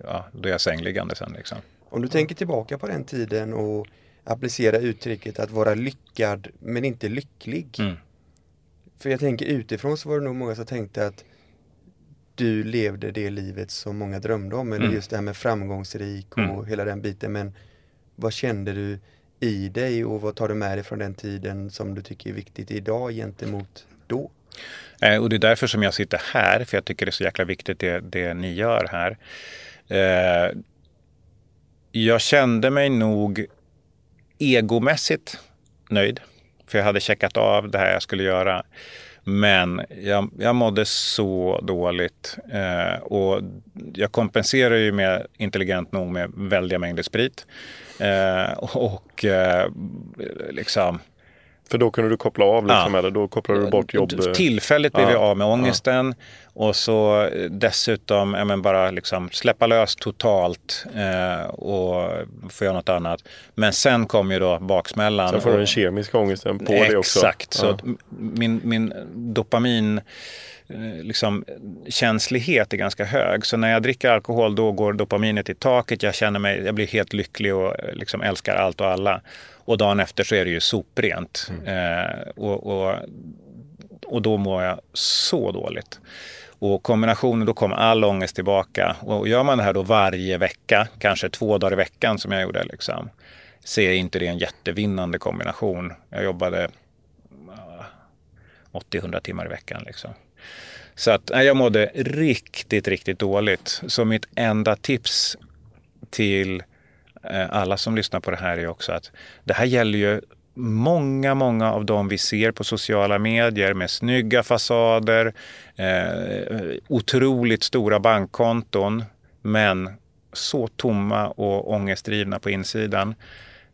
ja, då är jag sängliggande sen liksom. Om du tänker tillbaka på den tiden och applicera uttrycket att vara lyckad men inte lycklig. Mm. För jag tänker utifrån så var det nog många som tänkte att du levde det livet som många drömde om eller mm. just det här med framgångsrik och mm. hela den biten men vad kände du i dig och vad tar du med dig från den tiden som du tycker är viktigt idag gentemot då? Eh, och det är därför som jag sitter här, för jag tycker det är så jäkla viktigt det, det ni gör här. Eh, jag kände mig nog egomässigt nöjd. För jag hade checkat av det här jag skulle göra. Men jag, jag mådde så dåligt. Eh, och jag kompenserar ju med intelligent nog med väldiga mängder sprit. Eh, och eh, liksom för då kunde du koppla av liksom, ja. eller då kopplade du bort jobb? Tillfälligt blev ja. jag av med ångesten ja. och så dessutom ja, men bara liksom släppa lös totalt eh, och få göra något annat. Men sen kom ju då baksmällan. Sen får du den kemiska ångesten på det också. Exakt, så min, min dopamin eh, liksom, känslighet är ganska hög. Så när jag dricker alkohol då går dopaminet i taket. Jag känner mig, jag blir helt lycklig och liksom älskar allt och alla. Och dagen efter så är det ju soprent. Mm. Eh, och, och, och då mår jag så dåligt. Och kombinationen, då kommer all ångest tillbaka. Och gör man det här då varje vecka, kanske två dagar i veckan som jag gjorde, liksom, så är inte det en jättevinnande kombination. Jag jobbade 80-100 timmar i veckan. Liksom. Så att jag mådde riktigt, riktigt dåligt. Så mitt enda tips till Eh, alla som lyssnar på det här är också att det här gäller ju många, många av dem vi ser på sociala medier med snygga fasader, eh, otroligt stora bankkonton, men så tomma och ångestdrivna på insidan.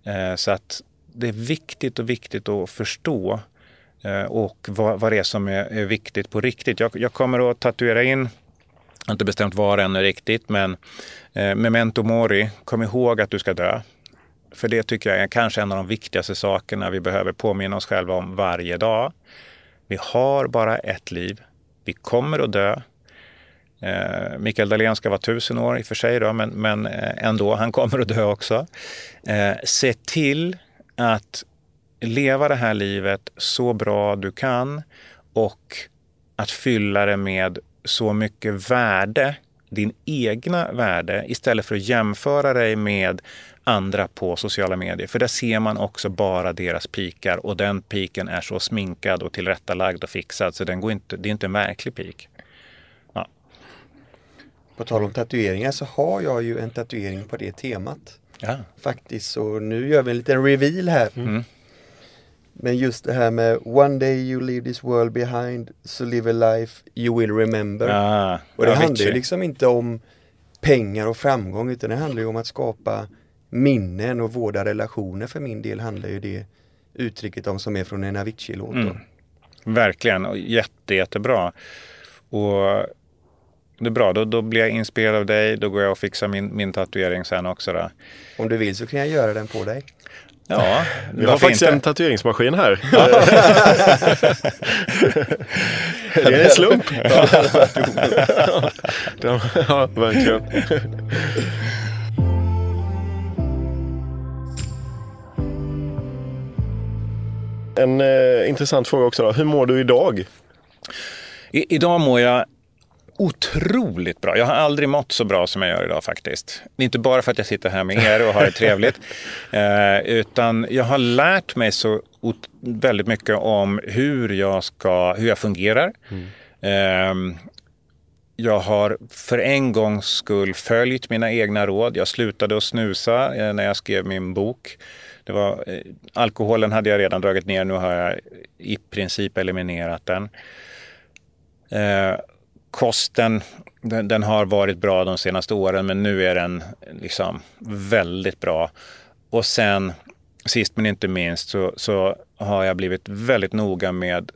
Eh, så att det är viktigt och viktigt att förstå eh, och vad, vad det är som är, är viktigt på riktigt. Jag, jag kommer att tatuera in har inte bestämt var ännu riktigt, men eh, memento mori, kom ihåg att du ska dö. För det tycker jag är kanske en av de viktigaste sakerna vi behöver påminna oss själva om varje dag. Vi har bara ett liv. Vi kommer att dö. Eh, Mikael Dahlén ska vara tusen år i och för sig, då, men, men eh, ändå, han kommer att dö också. Eh, se till att leva det här livet så bra du kan och att fylla det med så mycket värde, din egna värde, istället för att jämföra dig med andra på sociala medier. För där ser man också bara deras pikar och den piken är så sminkad och tillrättalagd och fixad så den går inte, det är inte en verklig pik. Ja. På tal om tatueringar så har jag ju en tatuering på det temat. Ja. Faktiskt, så nu gör vi en liten reveal här. Mm. Men just det här med One day you leave this world behind, so live a life you will remember. Ah, och det handlar ju liksom inte om pengar och framgång utan det handlar ju om att skapa minnen och vårda relationer. För min del handlar ju det uttrycket om som är från en Avicii-låt. Mm. Verkligen, och jätte, jättebra. Och det är bra, då, då blir jag inspirerad av dig. Då går jag och fixar min, min tatuering sen också. Då. Om du vill så kan jag göra den på dig. Ja, vi har faktiskt inte? en tatueringsmaskin här. det är en slump. ja, verkligen. En eh, intressant fråga också. Då. Hur mår du idag? I, idag mår jag otroligt bra. Jag har aldrig mått så bra som jag gör idag faktiskt. Inte bara för att jag sitter här med er och har det trevligt. Eh, utan jag har lärt mig så väldigt mycket om hur jag, ska, hur jag fungerar. Mm. Eh, jag har för en gångs skull följt mina egna råd. Jag slutade att snusa eh, när jag skrev min bok. Det var, eh, alkoholen hade jag redan dragit ner, nu har jag i princip eliminerat den. Kosten, den, den, har varit bra de senaste åren men nu är den liksom väldigt bra. Och sen sist men inte minst så, så har jag blivit väldigt noga med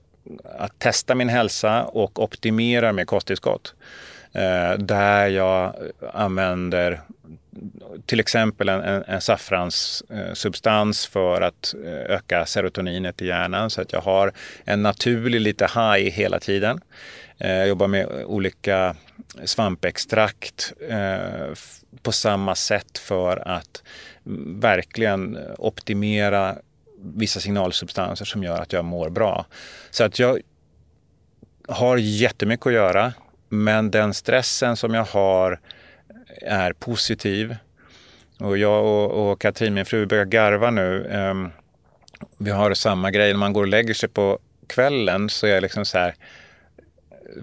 att testa min hälsa och optimera med kosttillskott. Eh, där jag använder till exempel en, en, en saffranssubstans för att eh, öka serotoninet i hjärnan så att jag har en naturlig lite high hela tiden. Eh, jag jobbar med olika svampextrakt eh, på samma sätt för att mm, verkligen optimera vissa signalsubstanser som gör att jag mår bra. Så att jag har jättemycket att göra men den stressen som jag har är positiv. Och jag och, och Katrin, min fru, börjar garva nu. Um, vi har samma grej, när man går och lägger sig på kvällen så är jag liksom så här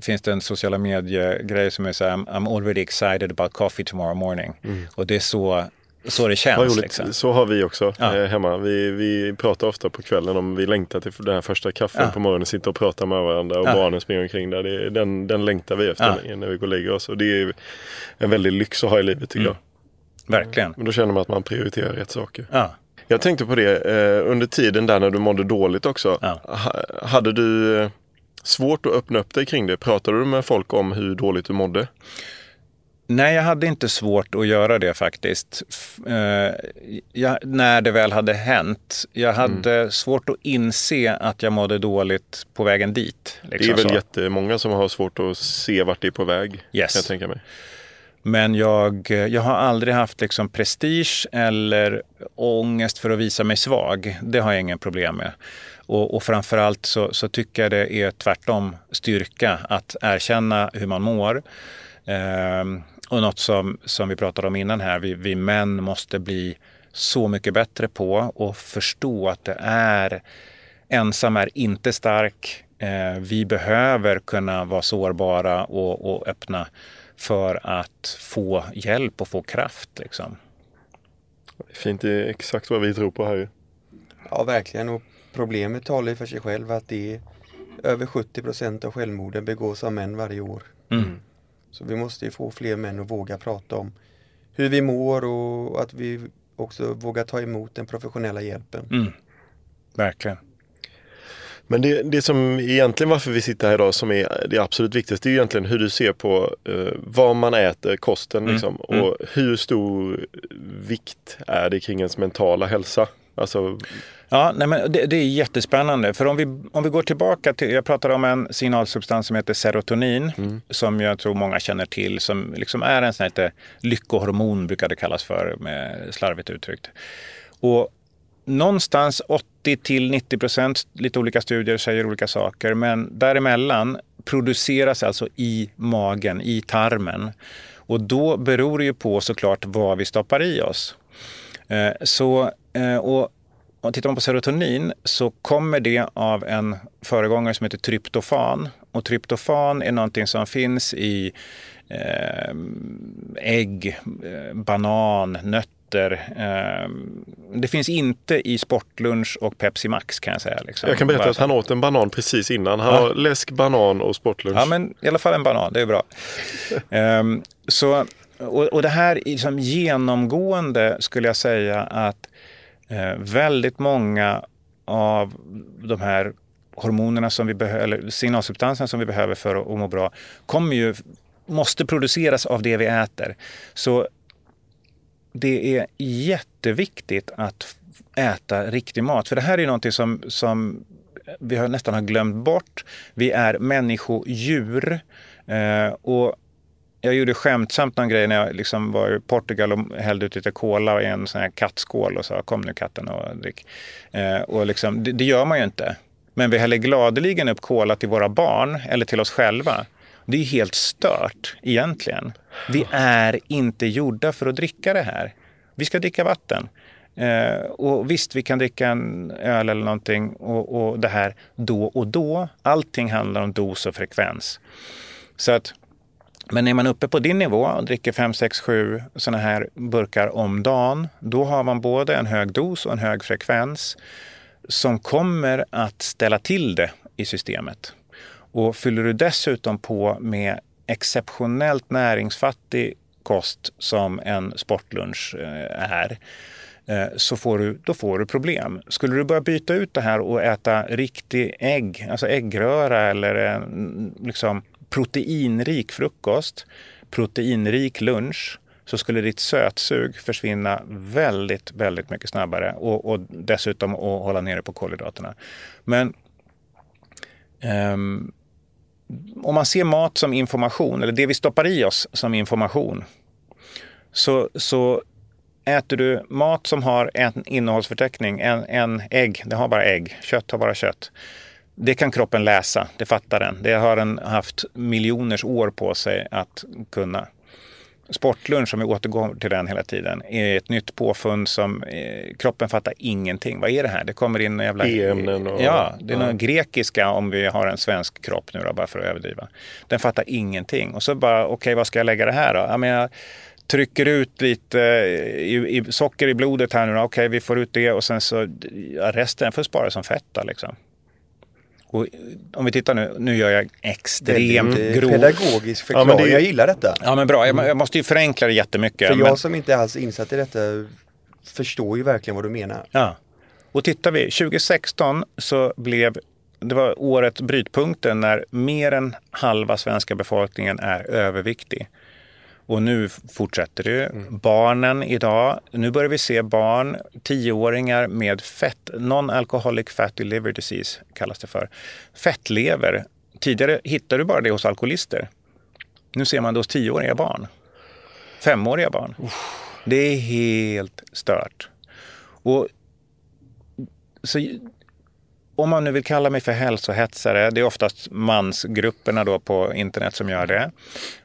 finns det en sociala medier-grej som är så här, I'm already excited about coffee tomorrow morning. Mm. Och det är så så det känns. Liksom. Så har vi också Ja. eh, hemma. Vi, vi pratar ofta på kvällen om vi längtar till den här första kaffen Ja. på morgonen. Sitter och pratar med varandra och Ja. barnen springer omkring där. Det den, den längtar vi efter när vi går och lägger oss. Och det är en väldig lyx att ha i livet tycker Mm. jag. Verkligen. Men då känner man att man prioriterar rätt saker. Ja. Jag tänkte på det eh, under tiden där när du mådde dåligt också. Ja. Ha, hade du eh, svårt att öppna upp dig kring det? Pratade du med folk om hur dåligt du mådde? Nej, jag hade inte svårt att göra det faktiskt. Eh, jag, när det väl hade hänt. Jag hade svårt att inse att jag mådde dåligt på vägen dit. Det är liksom väl så. jättemånga som har svårt att se vart det är på väg. Yes. Kan jag tänka mig. Men jag, jag har aldrig haft liksom prestige eller ångest för att visa mig svag. Det har jag ingen problem med. Och, och framförallt så, så tycker jag det är tvärtom styrka att erkänna hur man mår. Ehm, och något som, som vi pratade om innan här, vi, vi män måste bli så mycket bättre på och förstå att det är ensam är inte stark. Ehm, vi behöver kunna vara sårbara och, och öppna för att få hjälp och få kraft. Liksom. Fint, det är exakt vad vi tror på här. Ja, verkligen. Och problemet talar ju för sig själv att det är över 70 procent av självmorden begås av män varje år. Mm. Så vi måste ju få fler män att våga prata om hur vi mår och att vi också vågar ta emot den professionella hjälpen. Mm. Verkligen. Men det, det som egentligen varför vi sitter här idag som är det absolut viktigaste, det är egentligen hur du ser på eh, vad man äter, kosten Mm, liksom. mm. Och hur stor vikt är det kring ens mentala hälsa? Alltså, Ja, nej men det, det är jättespännande. För om vi, om vi går tillbaka till, jag pratade om en signalsubstans som heter serotonin, som jag tror många känner till, som liksom är en sån här lite lyckohormon, brukar det kallas för, med slarvigt uttryckt. Och någonstans 80 till 90 procent, lite olika studier säger olika saker, men däremellan produceras alltså i magen, i tarmen. Och då beror det ju på såklart vad vi stoppar i oss. Eh, så, eh, och tittar man på serotonin så kommer det av en föregångare som heter tryptofan. Och tryptofan är någonting som finns i eh, ägg, banan, nötter. Eh, det finns inte i sportlunch och Pepsi Max kan jag säga. Liksom. jag kan berätta att han åt en banan precis innan. Han Ja. har läsk, banan och sportlunch. Ja, men i alla fall en banan, det är bra. Ehm, så, och, och det här är liksom genomgående skulle jag säga att eh, väldigt många av de här hormonerna som vi behöver, eller signalsubstanserna som vi behöver för att, att må bra, kommer ju, måste produceras av det vi äter. Så det är jätteviktigt att äta riktig mat. För det här är någonting som, som vi har nästan har glömt bort. Vi är människodjur. Eh, och jag gjorde skämtsamt någon grej när jag liksom var i Portugal och hällde ut lite cola i en sån här kattskål och sa kom nu katten och drick. Eh, och liksom, det, det gör man ju inte. Men vi häller gladeligen upp cola till våra barn eller till oss själva. Det är helt stört egentligen. Vi är inte gjorda för att dricka det här. Vi ska dricka vatten. Eh, och visst, vi kan dricka en öl eller någonting och, och det här då och då. Allting handlar om dos och frekvens. Så att, men är man uppe på din nivå och dricker 5, 6, 7 sådana här burkar om dagen, då har man både en hög dos och en hög frekvens som kommer att ställa till det i systemet. Och fyller du dessutom på med exceptionellt näringsfattig kost som en sportlunch eh, är, eh, så får du, då får du problem. Skulle du börja byta ut det här och äta riktig ägg, alltså äggröra eller en liksom proteinrik frukost, proteinrik lunch, så skulle ditt sötsug försvinna väldigt, väldigt mycket snabbare och, och dessutom att hålla nere på kolhydraterna. Men um, om man ser mat som information, eller det vi stoppar i oss som information, så, så äter du mat som har en innehållsförteckning, en, en ägg, det har bara ägg, kött har bara kött. Det kan kroppen läsa, det fattar den. Det har den haft miljoners år på sig att kunna. Sportlunch, om vi återgår till den hela tiden, är ett nytt påfund som eh, kroppen fattar ingenting. Vad är det här? Det kommer in jävla... E-ämnen och- Ja, det är ja. någon grekiska om vi har en svensk kropp nu då, bara för att överdriva. Den fattar ingenting. Och så bara, okej, vad ska jag lägga det här då? Jag menar, trycker ut lite i, i socker i blodet här nu. Okej, okay, vi får ut det och sen så ja, resten får spara som fett. Då, liksom. Och om vi tittar nu, nu gör jag extremt Väldigt, grov... Pedagogisk förklaring, ja, det... jag gillar detta. Ja men bra, jag, jag måste ju förenkla det jättemycket. För jag men... som inte alls insatt i detta förstår ju verkligen vad du menar. Ja. Och tittar vi, 2016 så blev det var året brytpunkten när mer än halva svenska befolkningen är överviktig. Och nu fortsätter det. Mm. Barnen idag, nu börjar vi se barn, tioåringar med fett, non-alcoholic fatty liver disease kallas det för. Fettlever. Tidigare hittade du bara det hos alkoholister. Nu ser man det hos tioåriga barn. Femåriga barn. Det är helt stört. Och så om man nu vill kalla mig för hälsohetsare, det är oftast mansgrupperna då på internet som gör det.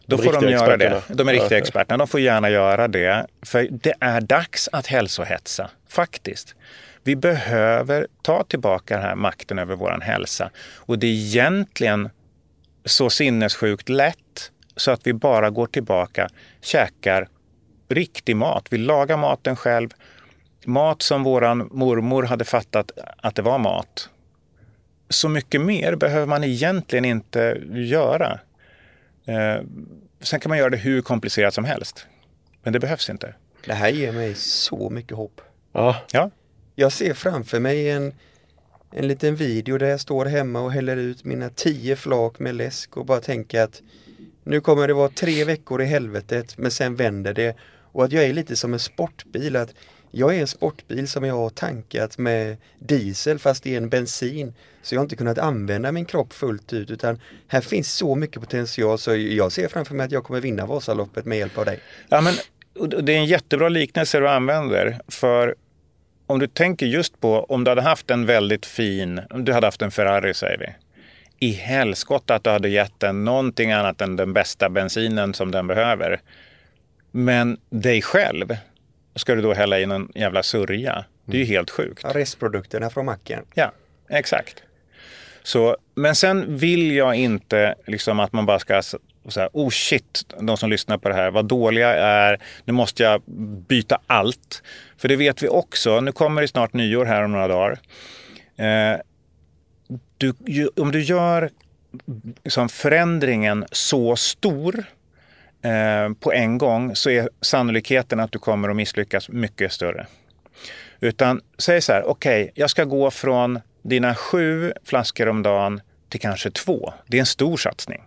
Då de får de göra det. De är riktiga experterna. De får gärna göra det. För det är dags att hälsohetsa, faktiskt. Vi behöver ta tillbaka den här makten över vår hälsa. Och det är egentligen så sinnessjukt lätt så att vi bara går tillbaka, käkar riktig mat. Vi lagar maten själv. Mat som våran mormor hade fattat att det var mat så mycket mer behöver man egentligen inte göra. Eh, sen kan man göra det hur komplicerat som helst. Men det behövs inte. Det här ger mig så mycket hopp. Ja. ja. Jag ser framför mig en, en liten video där jag står hemma och häller ut mina tio flak med läsk och bara tänker att nu kommer det vara tre veckor i helvetet men sen vänder det. Och att jag är lite som en sportbil. att jag är en sportbil som jag har tankat med diesel fast det är en bensin. Så jag har inte kunnat använda min kropp fullt ut utan här finns så mycket potential så jag ser framför mig att jag kommer vinna Vasaloppet med hjälp av dig. Ja, men, det är en jättebra liknelse du använder för om du tänker just på om du hade haft en väldigt fin, om du hade haft en Ferrari säger vi. I helskotta att du hade gett den någonting annat än den bästa bensinen som den behöver. Men dig själv ska du då hälla i någon jävla sörja. Det är ju helt sjukt. Ja, restprodukterna från macken. Ja, exakt. Så, men sen vill jag inte liksom att man bara ska säga, oh shit, de som lyssnar på det här, vad dåliga jag är, nu måste jag byta allt. För det vet vi också, nu kommer det snart nyår här om några dagar. Eh, du, om du gör liksom, förändringen så stor Eh, på en gång så är sannolikheten att du kommer att misslyckas mycket större. Utan säg så här, okej, okay, jag ska gå från dina sju flaskor om dagen till kanske två. Det är en stor satsning.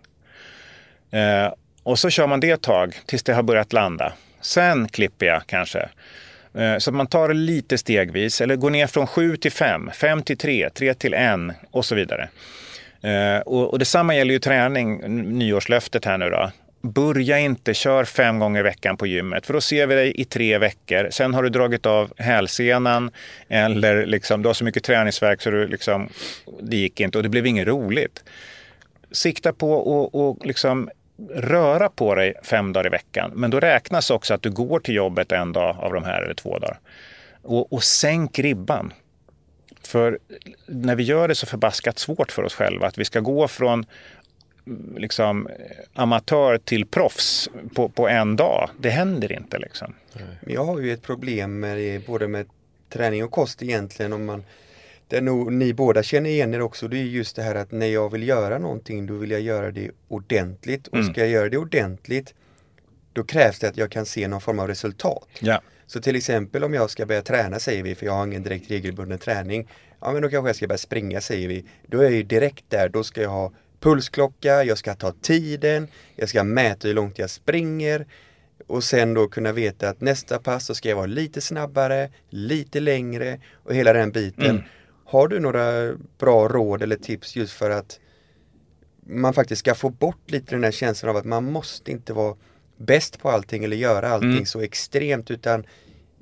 Eh, och så kör man det ett tag tills det har börjat landa. Sen klipper jag kanske. Eh, så att man tar det lite stegvis eller går ner från sju till fem, fem till tre, tre till en och så vidare. Eh, och, och detsamma gäller ju träning, nyårslöftet här nu då. Börja inte, kör fem gånger i veckan på gymmet för då ser vi dig i tre veckor. Sen har du dragit av hälsenan eller liksom, du har så mycket träningsverk så du liksom, det gick inte och det blev inget roligt. Sikta på att och liksom röra på dig fem dagar i veckan. Men då räknas också att du går till jobbet en dag av de här eller två dagar. Och, och sänk ribban. För när vi gör det så förbaskat svårt för oss själva att vi ska gå från liksom, amatör till proffs på, på en dag. Det händer inte. Liksom. Jag har ju ett problem med det, både med träning och kost egentligen. Om man, det nog ni båda känner igen er också. Det är just det här att när jag vill göra någonting då vill jag göra det ordentligt. Och mm. ska jag göra det ordentligt då krävs det att jag kan se någon form av resultat. Ja. Så till exempel om jag ska börja träna säger vi, för jag har ingen direkt regelbunden träning. Ja men då kanske jag ska börja springa säger vi. Då är jag ju direkt där, då ska jag ha pulsklocka, jag ska ta tiden, jag ska mäta hur långt jag springer och sen då kunna veta att nästa pass så ska jag vara lite snabbare, lite längre och hela den biten. Mm. Har du några bra råd eller tips just för att man faktiskt ska få bort lite den här känslan av att man måste inte vara bäst på allting eller göra allting mm. så extremt utan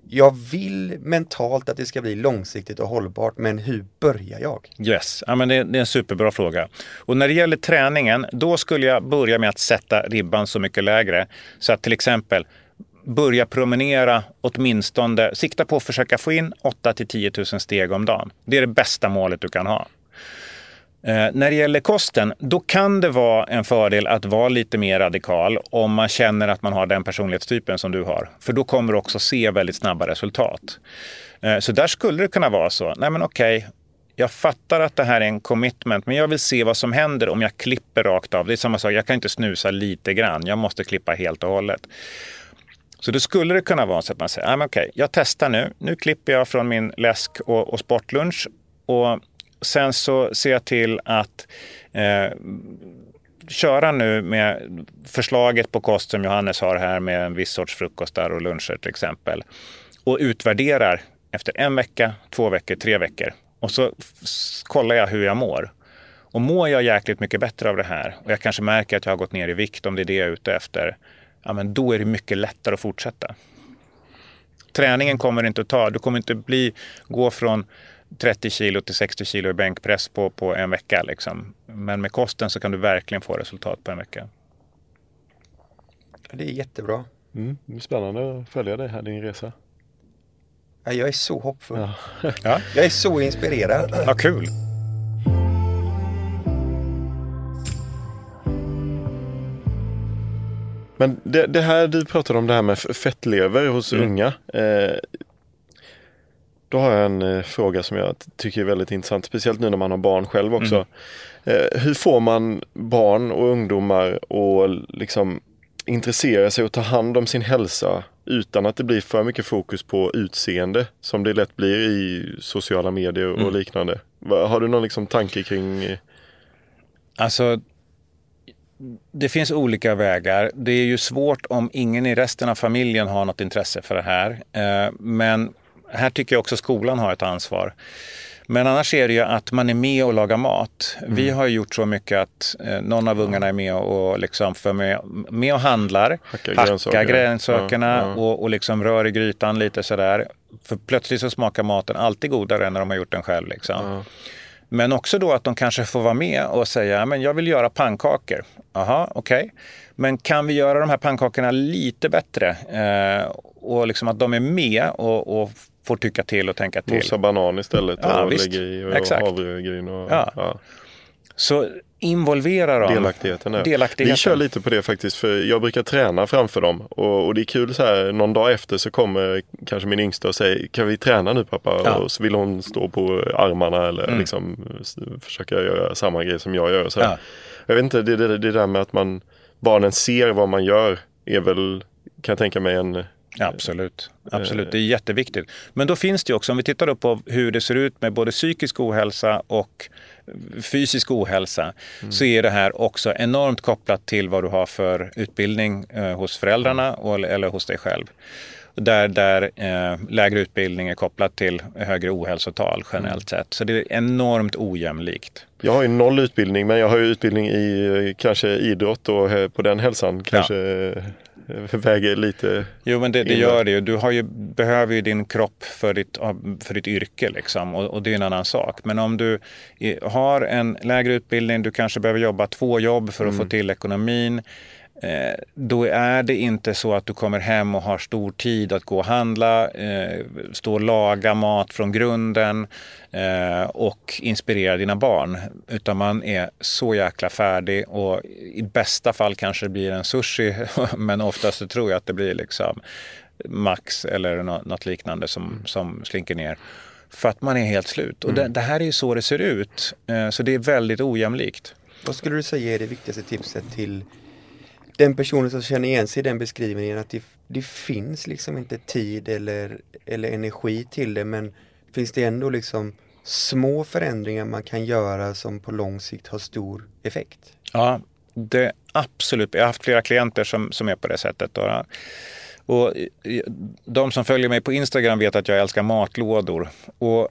jag vill mentalt att det ska bli långsiktigt och hållbart, men hur börjar jag? Yes, ja, men det, är en superbra fråga. Och när det gäller träningen, då skulle jag börja med att sätta ribban så mycket lägre. Så att till exempel börja promenera åtminstone, sikta på att försöka få in 8 till 10 000 steg om dagen. Det är det bästa målet du kan ha. Eh, när det gäller kosten, då kan det vara en fördel att vara lite mer radikal om man känner att man har den personlighetstypen som du har. För då kommer du också se väldigt snabba resultat. Eh, så där skulle det kunna vara så. Nej men okej, jag fattar att det här är en commitment, men jag vill se vad som händer om jag klipper rakt av. Det är samma sak, jag kan inte snusa lite grann. Jag måste klippa helt och hållet. Så då skulle det kunna vara så att man säger, nej, men okej, jag testar nu. Nu klipper jag från min läsk och, och sportlunch. Och sen så ser jag till att eh, köra nu med förslaget på kost som Johannes har här med en viss sorts frukostar och luncher till exempel. Och utvärderar efter en vecka, två veckor, tre veckor. Och så kollar jag hur jag mår. Och mår jag jäkligt mycket bättre av det här och jag kanske märker att jag har gått ner i vikt om det är det jag är ute efter. Ja, men då är det mycket lättare att fortsätta. Träningen kommer inte att ta. Du kommer inte bli, gå från 30 kilo till 60 kilo i bänkpress på, på en vecka. Liksom. Men med kosten så kan du verkligen få resultat på en vecka. Det är jättebra. Mm, det är spännande att följa dig här, din resa. Ja, jag är så hoppfull. Ja. Ja, Jag är så inspirerad. ja kul. Men det, det här du pratade om, det här med fettlever hos Mm. unga. Eh, då har jag en eh, fråga som jag tycker är väldigt intressant, speciellt nu när man har barn själv också. Mm. Eh, hur får man barn och ungdomar att liksom intressera sig och ta hand om sin hälsa utan att det blir för mycket fokus på utseende som det lätt blir i sociala medier och Mm. liknande. Har du någon liksom tanke kring eh, Alltså, det finns olika vägar. Det är ju svårt om ingen i resten av familjen har något intresse för det här. Eh, Men här tycker jag också skolan har ett ansvar. Men annars är det ju att man är med och lagar mat. Vi har ju gjort så mycket att eh, någon av ungarna är med och liksom för med, med och handlar. Hacka Hacka grönsaker. grönsakerna Ja, ja. Och, och liksom rör i grytan lite sådär. För plötsligt så smakar maten alltid godare än när de har gjort den själv. Liksom. Ja. Men också då att de kanske får vara med och säga, men jag vill göra pannkakor. Jaha, okej. Men kan vi göra de här pannkakorna lite bättre? Eh, och liksom att de är med och, och får tycka till och tänka till. mosa banan istället Ja, och visst. lägga i och Exakt. havregryn och Ja. ja. Så involvera dem. Delaktigheten är. Delaktigheten. Vi kör lite på det faktiskt för jag brukar träna framför dem och, och det är kul så här någon dag efter så kommer kanske min yngsta och säger kan vi träna nu pappa? Ja. Och så vill hon stå på armarna eller Mm. liksom försöka göra samma grej som jag gör. Så. Ja. Jag vet inte, det, det, det där med att man barnen ser vad man gör är väl kan jag tänka mig en Ja, absolut. Eh. absolut. Det är jätteviktigt. Men då finns det ju också, om vi tittar upp på hur det ser ut med både psykisk ohälsa och fysisk ohälsa, Mm. så är det här också enormt kopplat till vad du har för utbildning eh, hos föräldrarna och, eller hos dig själv. Där, där eh, lägre utbildning är kopplat till högre ohälsotal generellt Mm. sett. Så det är enormt ojämlikt. Jag har ju noll utbildning men jag har ju utbildning i eh, kanske idrott och eh, på den hälsan kanske eh, väger lite Jo, men det, det gör det ju. Du har ju, behöver ju din kropp för ditt, för ditt yrke liksom, och, och det är en annan sak. Men om du har en lägre utbildning, du kanske behöver jobba två jobb för att få till ekonomin. Eh, då är det inte så att du kommer hem och har stor tid att gå och handla, eh, stå och laga mat från grunden eh, och inspirera dina barn. Utan man är så jäkla färdig och i bästa fall kanske det blir en sushi men oftast så tror jag att det blir liksom Max eller nå- något liknande som, som slinker ner. För att man är helt slut. Och det, det här är ju så det ser ut. Så det är väldigt ojämlikt. Vad skulle du säga är det viktigaste tipset till den personen som känner igen sig i den beskrivningen att det, det finns liksom inte tid eller, eller energi till det men finns det ändå liksom små förändringar man kan göra som på lång sikt har stor effekt? Ja, det absolut. Jag har haft flera klienter som, som är på det sättet. Då. Och eh, de som följer mig på Instagram vet att jag älskar matlådor. Och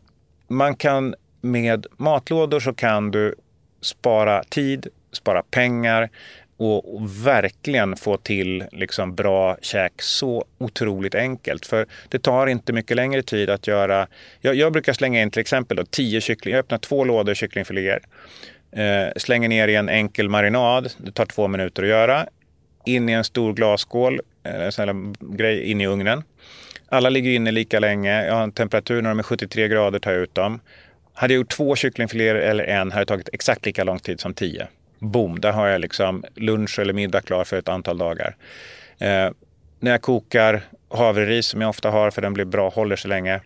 man kan med matlådor så kan du spara tid, spara pengar och, och verkligen få till liksom bra käk så otroligt enkelt. För det tar inte mycket längre tid att göra. Jag, jag brukar slänga in till exempel då, tio kyckling. Jag öppnar två lådor kycklingfiléer. Eh, slänger ner i en enkel marinad. Det tar två minuter att göra. In i en stor glasskål, eh, en sån här grej, in i ugnen. Alla ligger inne lika länge. Jag har en temperatur när de är 73 grader, tar jag ut dem. Hade jag gjort två kycklingfiléer eller en hade det tagit exakt lika lång tid som tio. Boom, där har jag liksom lunch eller middag klar för ett antal dagar. Eh, när jag kokar havreris som jag ofta har för den blir bra, håller så länge.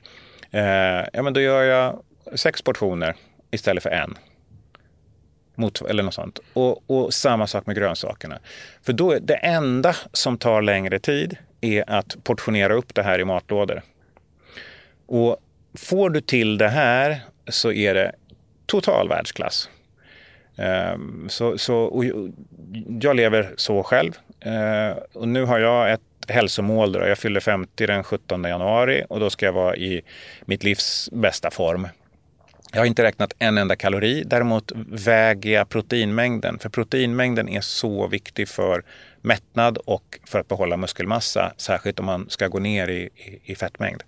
Eh, ja, men då gör jag sex portioner istället för en. Mot, eller något sånt. Och, och, samma sak med grönsakerna. För då är det enda som tar längre tid är att portionera upp det här i matlådor. Och får du till det här så är det total världsklass. Ehm, så, så, jag lever så själv. Ehm, och nu har jag ett hälsomål. Då. Jag fyller 50 den 17 januari och då ska jag vara i mitt livs bästa form. Jag har inte räknat en enda kalori. Däremot väger jag proteinmängden. För proteinmängden är så viktig för mättnad och för att behålla muskelmassa. Särskilt om man ska gå ner i, i, i fettmängd.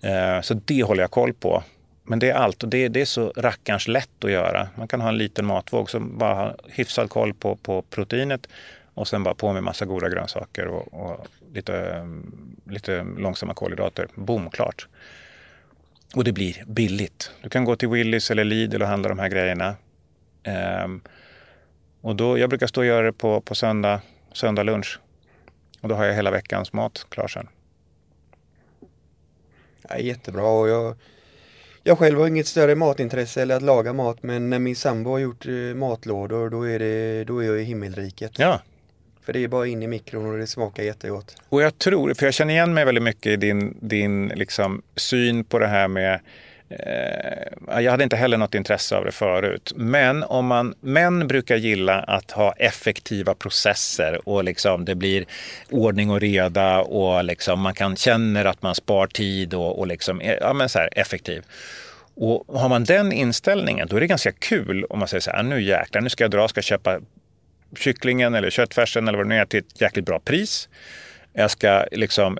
Ehm, så det håller jag koll på. Men det är allt och det, det, är så rackarns lätt att göra. Man kan ha en liten matvåg som bara har hyfsad koll på, på proteinet och sen bara på med massa goda grönsaker och, och lite, lite långsamma kolhydrater. Boom, klart. Och det blir billigt. Du kan gå till Willys eller Lidl och handla de här grejerna. Um, och då, jag brukar stå och göra det på, på söndag, söndag lunch. Och då har jag hela veckans mat klar sen. Ja, jättebra och jag, jag själv har inget större matintresse eller att laga mat men när min sambo har gjort eh, matlådor då är, det, då är jag i himmelriket. Ja, för det är bara in i mikron och det smakar jättegott. Och jag tror, för jag känner igen mig väldigt mycket i din, din liksom syn på det här med eh, jag hade inte heller något intresse av det förut. Men om man, män brukar gilla att ha effektiva processer och liksom det blir ordning och reda och liksom man kan känner att man spar tid och, och liksom, ja, men så här, effektiv. Och har man den inställningen då är det ganska kul om man säger så här, nu jäklar, nu ska jag dra, ska köpa kycklingen eller köttfärsen eller vad det nu är till ett jäkligt bra pris. Jag ska liksom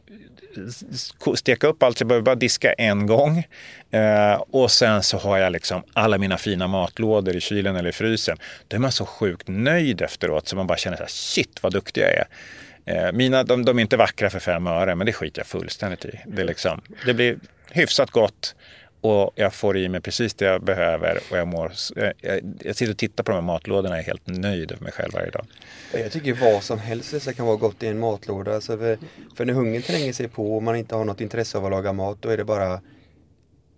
steka upp allt, så jag behöver bara diska en gång. Eh, och sen så har jag liksom alla mina fina matlådor i kylen eller i frysen. Då är man så sjukt nöjd efteråt så man bara känner så här, shit vad duktig jag är. Eh, mina, de, de, är inte vackra för fem öre, men det skiter jag fullständigt i. Det, liksom, det blir hyfsat gott och jag får i mig precis det jag behöver och jag mår... Jag, jag, sitter och tittar på de här matlådorna och är helt nöjd med mig själv varje dag. Jag tycker vad som helst så kan vara gott i en matlåda. Alltså för, för när hungern tränger sig på och man inte har något intresse av att laga mat då är det bara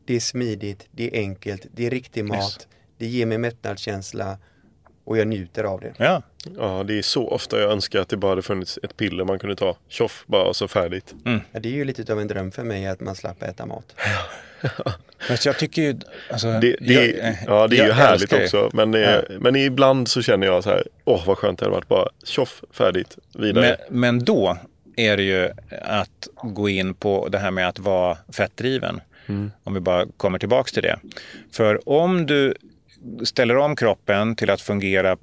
Det är smidigt, det är enkelt, det är riktig mat, yes. det ger mig mättnadskänsla och jag njuter av det. Ja. ja, det är så ofta jag önskar att det bara hade funnits ett piller man kunde ta. Tjoff, bara så färdigt. Mm. Ja, det är ju lite av en dröm för mig att man slapp äta mat. Men jag tycker ju... Alltså, det, det, jag, ja, det är ju härligt också. Men, det, ja. men ibland så känner jag så här, åh vad skönt det hade varit. Bara tjoff, färdigt, vidare. Men, men då är det ju att gå in på det här med att vara fettdriven. Mm. Om vi bara kommer tillbaks till det. För om du ställer om kroppen till att fungera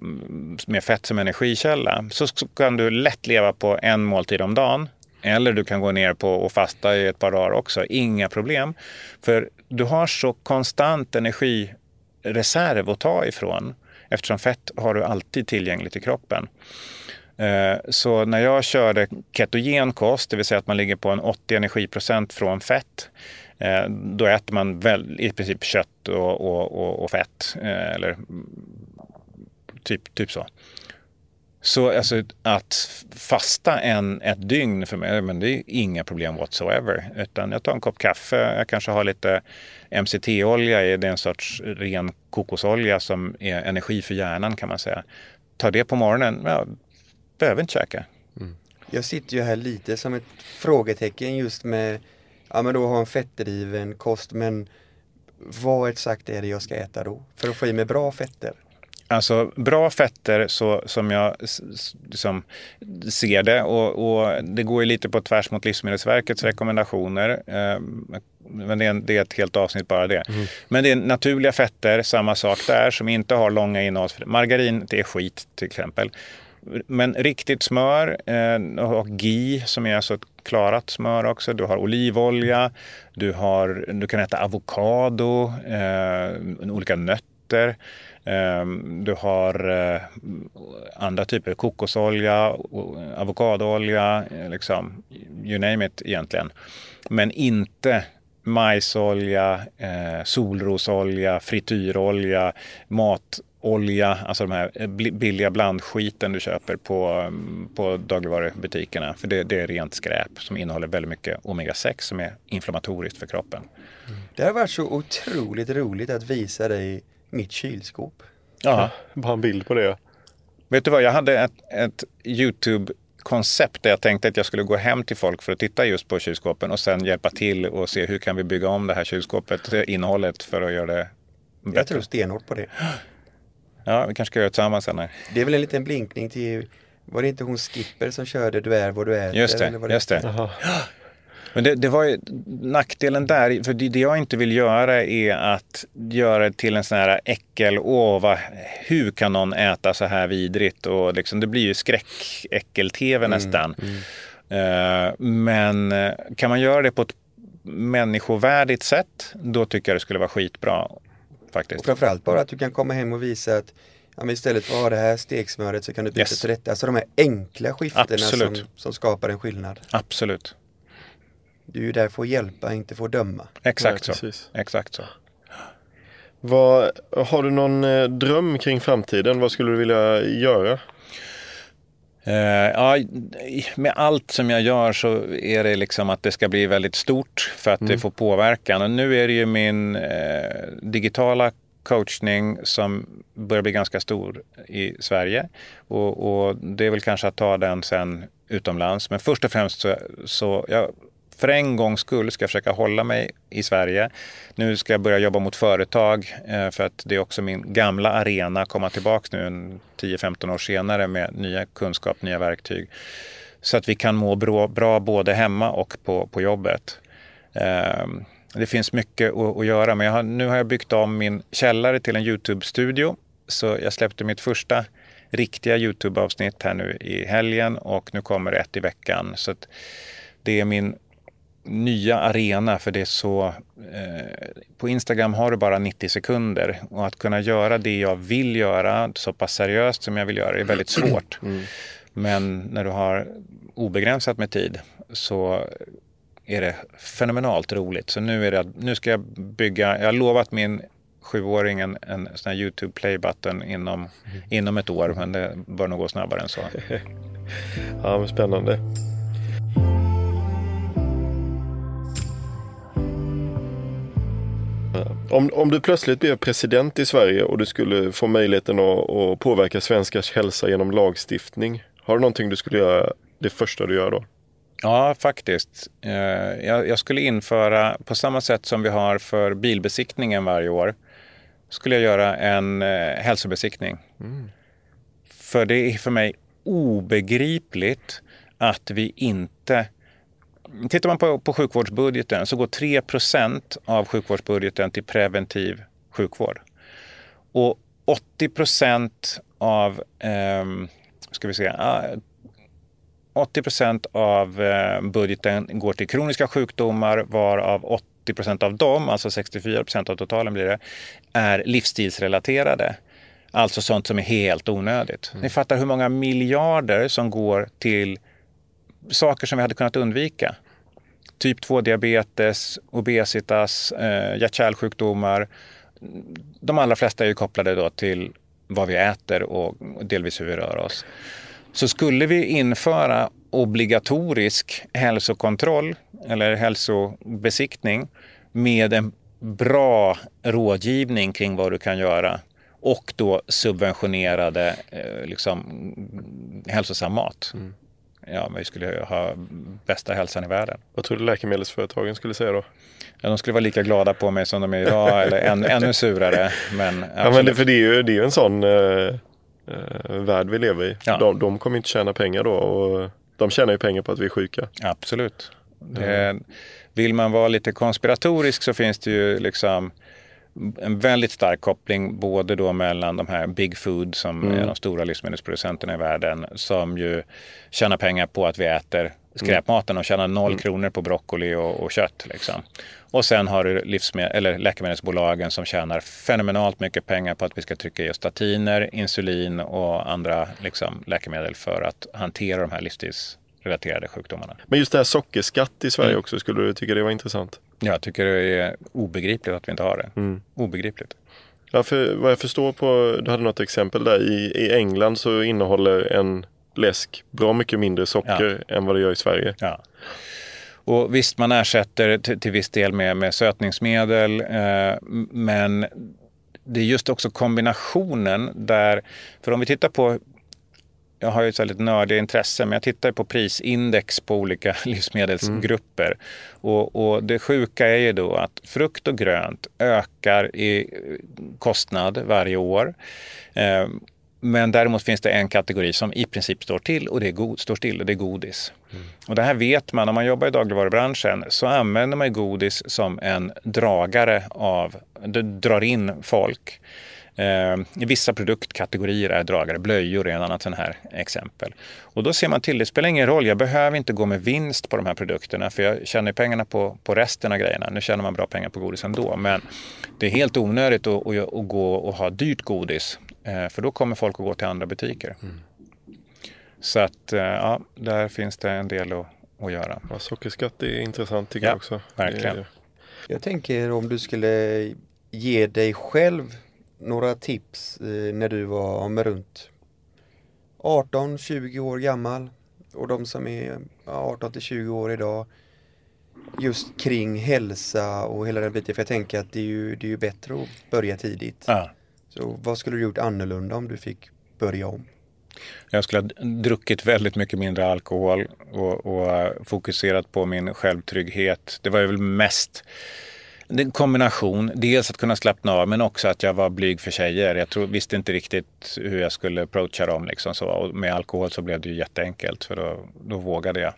med fett som energikälla så kan du lätt leva på en måltid om dagen eller du kan gå ner på och fasta i ett par dagar också. Inga problem. För du har så konstant energireserv att ta ifrån. Eftersom fett har du alltid tillgängligt i kroppen. Eh, så när jag körde ketogen kost, det vill säga att man ligger på en 80 energiprocent från fett, eh, då äter man väl, i princip kött och, och, och, och fett. Eh, eller typ, typ så. Så alltså, att fasta en, ett dygn för mig, men det är inga problem whatsoever. Utan jag tar en kopp kaffe, jag kanske har lite MCT-olja, det är en sorts ren kokosolja som är energi för hjärnan kan man säga. Ta det på morgonen, ja, behöver inte käka. Mm. Jag sitter ju här lite som ett frågetecken just med, ja men då ha en fettdriven kost, men vad exakt är det jag ska äta då? För att få i mig bra fetter? Alltså bra fetter så, som jag liksom, ser det och, och, det går ju lite på tvärs mot Livsmedelsverkets rekommendationer. Eh, men det är, det är, ett helt avsnitt bara det. Mm. Men det är naturliga fetter, samma sak där, som inte har långa innehålls... Margarin, det är skit till exempel. Men riktigt smör eh, och ghee som är alltså ett klarat smör också. Du har olivolja, du, har, du kan äta avokado, eh, olika nötter. Ehm, du har eh, andra typer, kokosolja, avokadoolja, eh, liksom, you name it egentligen. Men inte majsolja, eh, solrosolja, frityrolja, matolja, alltså de här billiga blandskiten du köper på, på dagligvarubutikerna. För det, det är rent skräp som innehåller väldigt mycket omega-6 som är inflammatoriskt för kroppen. Mm. Det har varit så otroligt roligt att visa dig mitt kylskåp. Ja, bara en bild på det. Vet du vad, jag hade ett, ett YouTube koncept där jag tänkte att jag skulle gå hem till folk för att titta just på kylskåpen och sen hjälpa till och se hur kan vi bygga om det här kylskåpet, innehållet för att göra det bättre. Jag tror stenhårt på det. Ja, vi kanske ska göra det tillsammans sen. Här. Det är väl en liten blinkning till, var det inte hon Skipper som körde Du är vad du äter? Just det, eller just det. Men det, det, var ju nackdelen där, för det, det, jag inte vill göra är att göra det till en sån här äckel, åh vad, hur kan någon äta så här vidrigt? Och liksom, det blir ju skräck-äckel-tv mm, nästan. Mm. Uh, men eh, kan man göra det på ett människovärdigt sätt, då tycker jag det skulle vara skitbra. Faktiskt. Och framförallt bara att du kan komma hem och visa att ja, men istället för att ha det här steksmöret så kan du byta yes. till detta. Alltså de här enkla skiftena som, som skapar en skillnad. Absolut. Du är ju där för att hjälpa, inte för att döma. Exakt Nej, så. Exakt så. Vad, har du någon eh, dröm kring framtiden? Vad skulle du vilja göra? Uh, ja, med allt som jag gör så är det liksom att det ska bli väldigt stort för att mm. det får påverkan. Och nu är det ju min uh, digitala coachning som börjar bli ganska stor i Sverige. Och, och, det är väl kanske att ta den sen utomlands. Men först och främst så, så jag för en gångs skull ska jag försöka hålla mig i Sverige. Nu ska jag börja jobba mot företag eh, för att det är också min gamla arena, komma tillbaka nu 10-15 år senare med nya kunskap, nya verktyg. Så att vi kan må bra, bra både hemma och på, på jobbet. Ehm, det finns mycket att, att göra men har, nu har jag byggt om min källare till en Youtube-studio. Så jag släppte mitt första riktiga Youtube-avsnitt här nu i helgen och nu kommer ett i veckan. Så det är min nya arena för det är så... Eh, på Instagram har du bara 90 sekunder och att kunna göra det jag vill göra så pass seriöst som jag vill göra är väldigt svårt. Mm. Men när du har obegränsat med tid så är det fenomenalt roligt. Så nu, är det, nu ska jag bygga, jag har lovat min sjuåring en, en sån här YouTube play button inom, mm. inom ett år men det bör nog gå snabbare än så. ja, men spännande. Om, om du plötsligt blev president i Sverige och du skulle få möjligheten att, att påverka svenskars hälsa genom lagstiftning. Har du någonting du skulle göra det första du gör då? Ja, faktiskt. Eh, jag skulle införa, på samma sätt som vi har för bilbesiktningen varje år, skulle jag göra en eh, hälsobesiktning. Mm. För det är för mig obegripligt att vi inte Tittar man på, på sjukvårdsbudgeten så går 3% av sjukvårdsbudgeten till preventiv sjukvård. Och 80% av, eh, ska vi säga, 80% av eh, budgeten går till kroniska sjukdomar varav 80% av dem, alltså 64% av totalen blir det, är livsstilsrelaterade. Alltså sånt som är helt onödigt. Mm. Ni fattar hur många miljarder som går till saker som vi hade kunnat undvika. Typ 2-diabetes, obesitas, eh, hjärt-kärlsjukdomar. De allra flesta är ju kopplade då till vad vi äter och delvis hur vi rör oss. Så skulle vi införa obligatorisk hälsokontroll eller hälsobesiktning med en bra rådgivning kring vad du kan göra och då subventionerade eh, liksom, hälsosam mat. Mm ja, vi skulle ha bästa hälsan i världen. Vad tror du läkemedelsföretagen skulle säga då? Ja, de skulle vara lika glada på mig som de är idag eller än, ännu surare. Men, ja, men det, för det är ju, det är ju en sån eh, eh, värld vi lever i. Ja. De, de kommer inte tjäna pengar då och de tjänar ju pengar på att vi är sjuka. Absolut. Det, vill man vara lite konspiratorisk så finns det ju liksom en väldigt stark koppling både då mellan de här Big Food som mm. är de stora livsmedelsproducenterna i världen som ju tjänar pengar på att vi äter skräpmaten och tjänar noll mm. kronor på broccoli och, och kött. Liksom. Och sen har du livsmed- eller läkemedelsbolagen som tjänar fenomenalt mycket pengar på att vi ska trycka i oss statiner, insulin och andra liksom, läkemedel för att hantera de här livsstilsrelaterade sjukdomarna. Men just det här sockerskatt i Sverige mm. också, skulle du tycka det var intressant? Jag tycker det är obegripligt att vi inte har det. Mm. Obegripligt. Ja, för vad jag förstår på, du hade något exempel där, i, i England så innehåller en läsk bra mycket mindre socker än vad det gör i Sverige. Ja. Och visst, man ersätter till, till viss del med, med sötningsmedel, eh, men det är just också kombinationen där, för om vi tittar på jag har ju ett väldigt nördigt intresse, men jag tittar på prisindex på olika livsmedelsgrupper. Mm. Och, och, det sjuka är ju då att frukt och grönt ökar i kostnad varje år. Eh, men däremot finns det en kategori som i princip står till och det är, god, står still och det är godis. Mm. Och det här vet man, om man jobbar i dagligvarubranschen så använder man godis som en dragare av, det drar in folk. Eh, vissa produktkategorier är dragare, blöjor är en annat sån här exempel. Och då ser man till, det spelar ingen roll, jag behöver inte gå med vinst på de här produkterna för jag tjänar pengarna på, på resten av grejerna. Nu tjänar man bra pengar på godis ändå, men det är helt onödigt att, att, att gå och ha dyrt godis eh, för då kommer folk att gå till andra butiker. Mm. Så att eh, ja, där finns det en del att, att göra. Ja, sockerskatt är intressant tycker ja, jag också. Verkligen. Jag tänker om du skulle ge dig själv några tips eh, när du var med runt 18-20 år gammal och de som är 18 till 20 år idag just kring hälsa och hela den biten. För jag tänker att det är ju, det är ju bättre att börja tidigt. Ja. Så vad skulle du gjort annorlunda om du fick börja om? Jag skulle ha druckit väldigt mycket mindre alkohol och, och fokuserat på min självtrygghet. Det var väl mest en kombination. Dels att kunna slappna av men också att jag var blyg för tjejer. Jag tror, visste inte riktigt hur jag skulle approacha dem. Liksom så. Och med alkohol så blev det ju jätteenkelt för då, då vågade jag.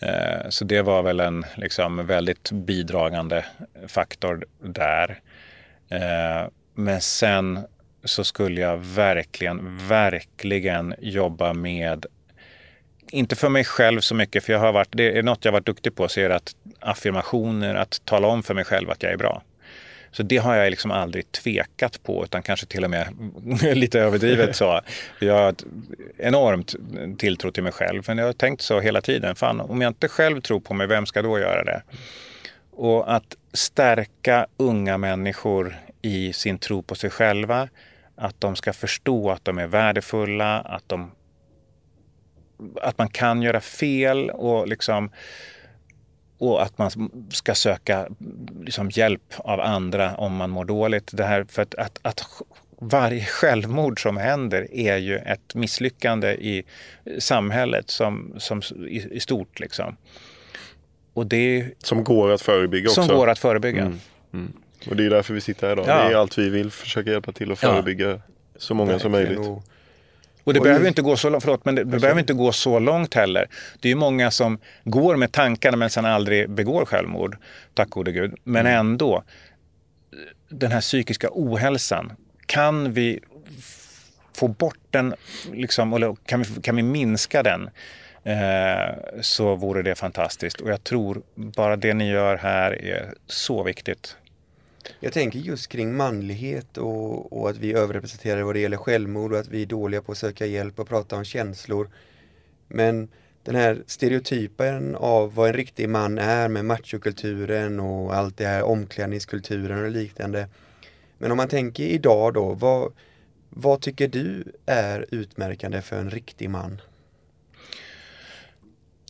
Eh, så det var väl en liksom, väldigt bidragande faktor där. Eh, men sen så skulle jag verkligen, verkligen jobba med inte för mig själv så mycket, för jag har varit, det är något jag varit duktig på, så är det att affirmationer, att tala om för mig själv att jag är bra. Så det har jag liksom aldrig tvekat på, utan kanske till och med lite överdrivet så. Jag har ett enormt tilltro till mig själv, men jag har tänkt så hela tiden. Fan, om jag inte själv tror på mig, vem ska då göra det? Och att stärka unga människor i sin tro på sig själva, att de ska förstå att de är värdefulla, att de att man kan göra fel och, liksom, och att man ska söka liksom, hjälp av andra om man mår dåligt. Det här, för att, att, att varje självmord som händer är ju ett misslyckande i samhället som, som i, i stort. Liksom. Och det, som går att förebygga också. Som går att förebygga. Mm. Mm. Och det är därför vi sitter här idag. Ja. Det är allt vi vill försöka hjälpa till att förebygga ja. så många som möjligt. Och det behöver inte gå så långt, förlåt, men det behöver inte gå så långt heller. Det är ju många som går med tankarna men sen aldrig begår självmord, tack gode gud. Men mm. ändå, den här psykiska ohälsan, kan vi få bort den, liksom, eller kan vi, kan vi minska den, eh, så vore det fantastiskt. Och jag tror bara det ni gör här är så viktigt. Jag tänker just kring manlighet och, och att vi är överrepresenterade vad det gäller självmord och att vi är dåliga på att söka hjälp och prata om känslor. Men den här stereotypen av vad en riktig man är med machokulturen och allt det här omklädningskulturen och liknande. Men om man tänker idag då, vad, vad tycker du är utmärkande för en riktig man?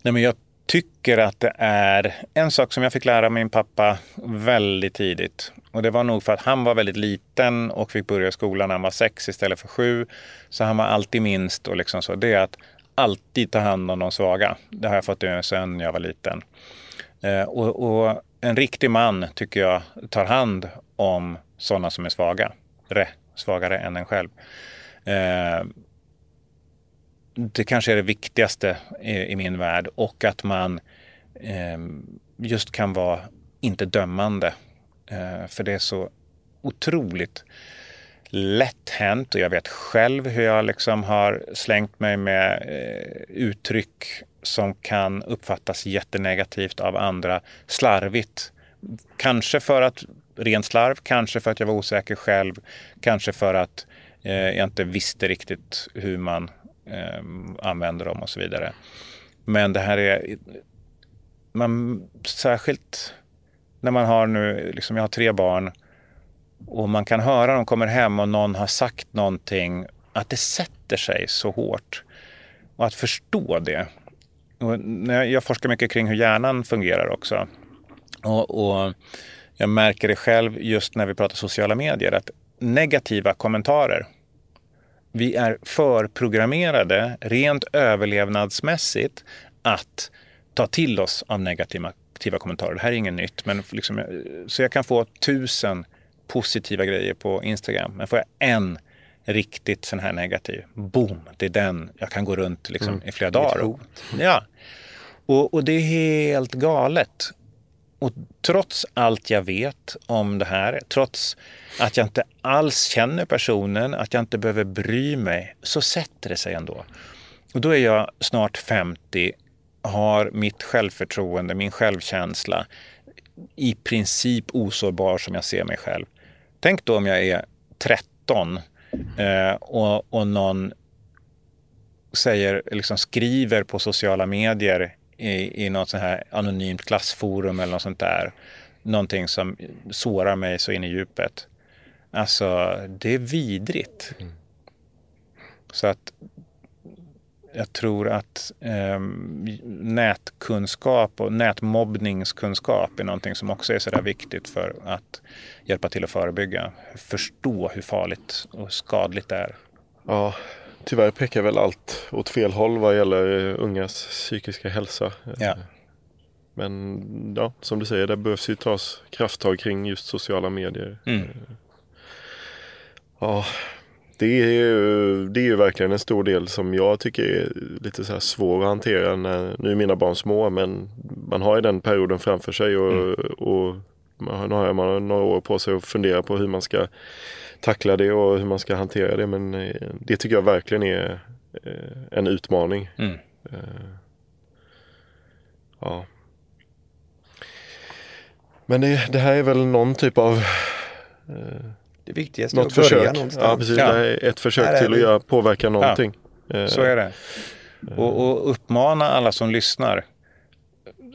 Nej, men jag tycker att det är en sak som jag fick lära min pappa väldigt tidigt. Och det var nog för att han var väldigt liten och fick börja skolan när han var sex istället för sju. Så han var alltid minst och liksom så. Det är att alltid ta hand om de svaga. Det har jag fått sen jag var liten. Eh, och, och, en riktig man tycker jag tar hand om sådana som är svaga. Re, svagare än en själv. Eh, det kanske är det viktigaste i, i min värld och att man eh, just kan vara inte dömande. Eh, för det är så otroligt lätt hänt och jag vet själv hur jag liksom har slängt mig med eh, uttryck som kan uppfattas jättenegativt av andra slarvigt. Kanske för att rent slarv, kanske för att jag var osäker själv, kanske för att eh, jag inte visste riktigt hur man eh, använder dem och så vidare. Men det här är man, särskilt när man har nu, liksom jag har tre barn och man kan höra när de kommer hem och någon har sagt någonting, att det sätter sig så hårt. Och att förstå det. Och jag forskar mycket kring hur hjärnan fungerar också. Och, och jag märker det själv just när vi pratar sociala medier, att negativa kommentarer vi är förprogrammerade rent överlevnadsmässigt att ta till oss av negativa, negativa kommentarer. Det här är inget nytt, men liksom, så jag kan få tusen positiva grejer på Instagram, men får jag en riktigt sån här negativ, boom, det är den jag kan gå runt liksom, mm. i flera dagar. Ja. Och, och det är helt galet. Och trots allt jag vet om det här, trots att jag inte alls känner personen, att jag inte behöver bry mig, så sätter det sig ändå. Och då är jag snart 50, har mitt självförtroende, min självkänsla i princip osårbar som jag ser mig själv. Tänk då om jag är 13 eh, och, och någon säger, liksom skriver på sociala medier i, i något sånt här anonymt klassforum eller något sånt där. Någonting som sårar mig så in i djupet. Alltså, det är vidrigt. Mm. Så att jag tror att eh, nätkunskap och nätmobbningskunskap är någonting som också är sådär viktigt för att hjälpa till att förebygga. Förstå hur farligt och skadligt det är. Ja, tyvärr pekar väl allt åt fel håll vad gäller eh, ungas psykiska hälsa. Ja. Men ja, som du säger, det behövs ju tas krafttag kring just sociala medier. Mm. Ja, det är, ju, det är ju verkligen en stor del som jag tycker är lite så här svår att hantera. När, nu är mina barn små men man har ju den perioden framför sig och, mm. och man har man några år på sig att fundera på hur man ska tackla det och hur man ska hantera det. Men eh, det tycker jag verkligen är eh, en utmaning. Mm. Eh, ja. Men det, det, här är väl någon typ av det viktigaste Något är att börja någonstans. Ja, precis. Ja. Det är ett försök är till att göra, påverka någonting. Ja, så är det. Och, och, uppmana alla som lyssnar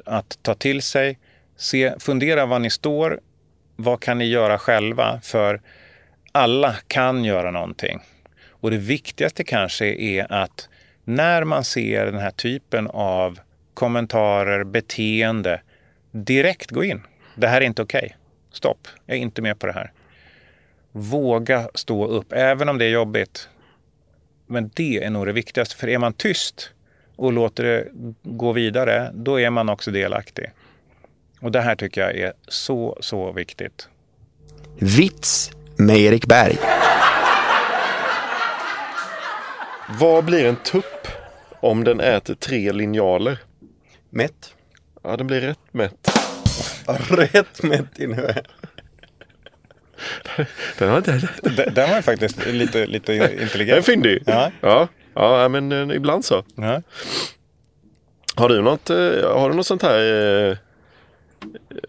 att ta till sig, se, fundera var ni står, vad kan ni göra själva? För alla kan göra någonting. Och det viktigaste kanske är att när man ser den här typen av kommentarer, beteende, direkt gå in. Det här är inte okej. Okay. Stopp, jag är inte med på det här. Våga stå upp, även om det är jobbigt. Men det är nog det viktigaste, för är man tyst och låter det gå vidare, då är man också delaktig. Och det här tycker jag är så, så viktigt. Vits med Erik Berg. Vad blir en tupp om den äter tre linjaler? Mätt. Ja, den blir rätt mätt. rätt mätt innehåll. Den var, inte... den, den var faktiskt lite, lite intelligent. Den är fyndig. Ja. ja. Ja, men eh, ibland så. Ja. Har du något, eh, har du något sånt här eh,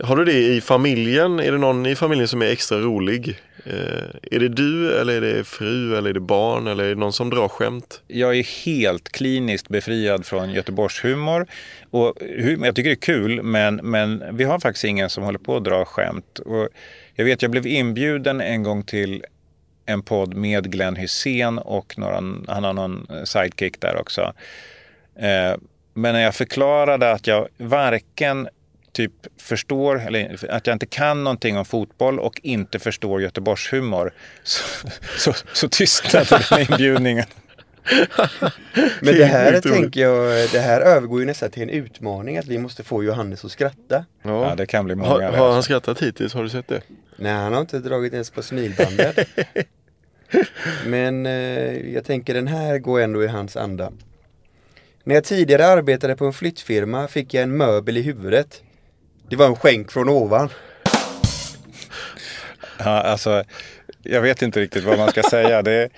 har du det i familjen? Är det någon i familjen som är extra rolig? är det du eller är det fru eller är det barn eller är det någon som drar skämt? Jag är helt kliniskt befriad från Göteborgshumor. Och jag tycker det är kul men, men vi har faktiskt ingen som håller på att dra skämt. Och jag vet, jag blev inbjuden en gång till en podd med Glenn Hussein och några, han har någon sidekick där också. Eh, men när jag förklarade att jag varken typ förstår, eller att jag inte kan någonting om fotboll och inte förstår Göteborgshumor så, så, så tystnade den inbjudningen. Men det här tänker jag, det här övergår ju nästan till en utmaning att vi måste få Johannes att skratta. Ja, ja det kan bli många. Har, har han skrattat hittills? Har du sett det? Nej, han har inte dragit ens på smilbandet. Men eh, jag tänker den här går ändå i hans anda. När jag tidigare arbetade på en flyttfirma fick jag en möbel i huvudet. Det var en skänk från ovan. Ja, alltså, jag vet inte riktigt vad man ska säga. Det,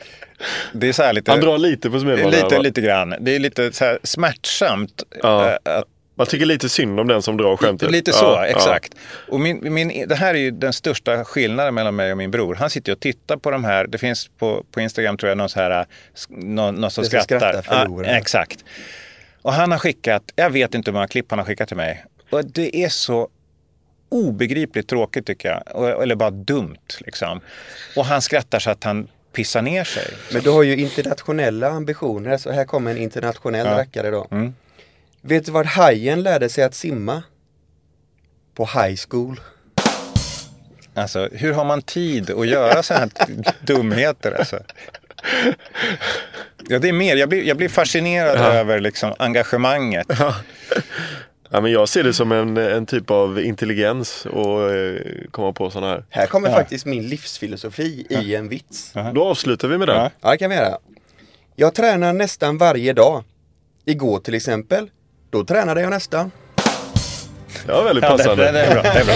det är så lite, Han drar lite på smilbanden. Lite, lite grann. Det är lite så här smärtsamt. Ja. Äh, att, man tycker lite synd om den som drar skämtet. Lite så, ja, exakt. Ja. Och min, min, det här är ju den största skillnaden mellan mig och min bror. Han sitter och tittar på de här, det finns på, på Instagram tror jag någon, så här, någon, någon som skrattar. skrattar ja, exakt. Och han har skickat, jag vet inte hur många klipp han har skickat till mig. Och det är så obegripligt tråkigt tycker jag. Eller bara dumt liksom. Och han skrattar så att han pissar ner sig. Men du har ju internationella ambitioner, så här kommer en internationell Ja. rackare då. Mm. Vet du var hajen lärde sig att simma? På high school. Alltså, hur har man tid att göra så här dumheter? Alltså? Ja, det är mer. Jag blir, jag blir fascinerad Ja. över liksom, engagemanget. Ja, men jag ser det som en, en typ av intelligens och eh, komma på sådana här. Här kommer Ja. faktiskt min livsfilosofi i en vits. Då avslutar vi med det. Ja. Ja, det kan vi göra. Jag tränar nästan varje dag. Igår till exempel, då tränade jag nästan. Det var väldigt Ja, det, passande. det, det är bra. Det är bra.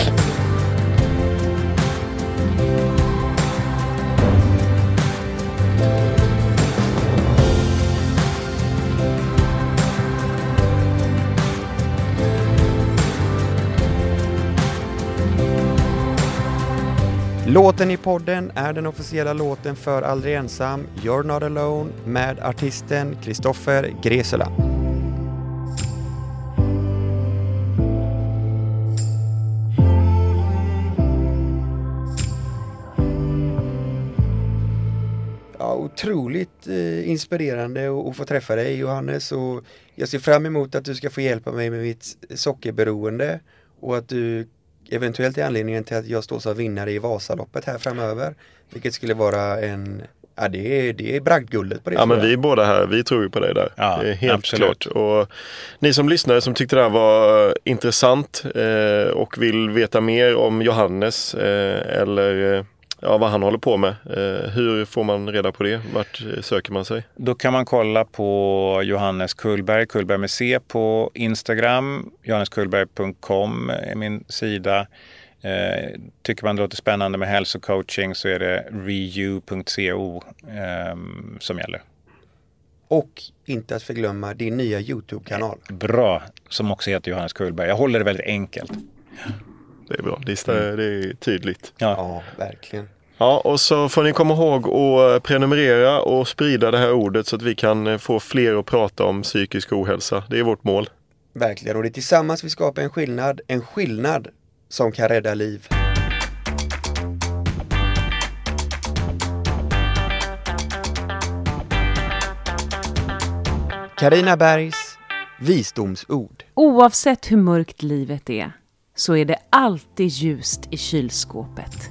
Låten i podden är den officiella låten för Aldrig Ensam, You're Not Alone med artisten Kristoffer Gresela. Otroligt eh, inspirerande att få träffa dig Johannes och jag ser fram emot att du ska få hjälpa mig med mitt sockerberoende och att du eventuellt är anledningen till att jag står som vinnare i Vasaloppet här framöver. Vilket skulle vara en, ja det är, det är bragdguldet på det Ja men vi är båda här, vi tror ju på dig där. Ja, det är helt absolut. klart. Och ni som lyssnare som tyckte det här var intressant eh, och vill veta mer om Johannes eh, eller eh, ja, vad han håller på med. Eh, hur får man reda på det? Vart eh, söker man sig? Då kan man kolla på Johannes Kullberg, Kullberg med C på Instagram. Johanneskullberg.com är min sida. Eh, tycker man det låter spännande med hälsocoaching så är det reu.co eh, som gäller. Och inte att förglömma din nya Youtube-kanal. Bra, som också heter Johannes Kullberg. Jag håller det väldigt enkelt. Det är bra, det är, stä- det är tydligt. Ja. Ja, verkligen. Ja, och så får ni komma ihåg att prenumerera och sprida det här ordet så att vi kan eh, få fler att prata om psykisk ohälsa. Det är vårt mål. Verkligen. Och det är tillsammans vi skapar en skillnad. En skillnad som kan rädda liv. Karina Bergs visdomsord. Oavsett hur mörkt livet är så är det alltid ljust i kylskåpet.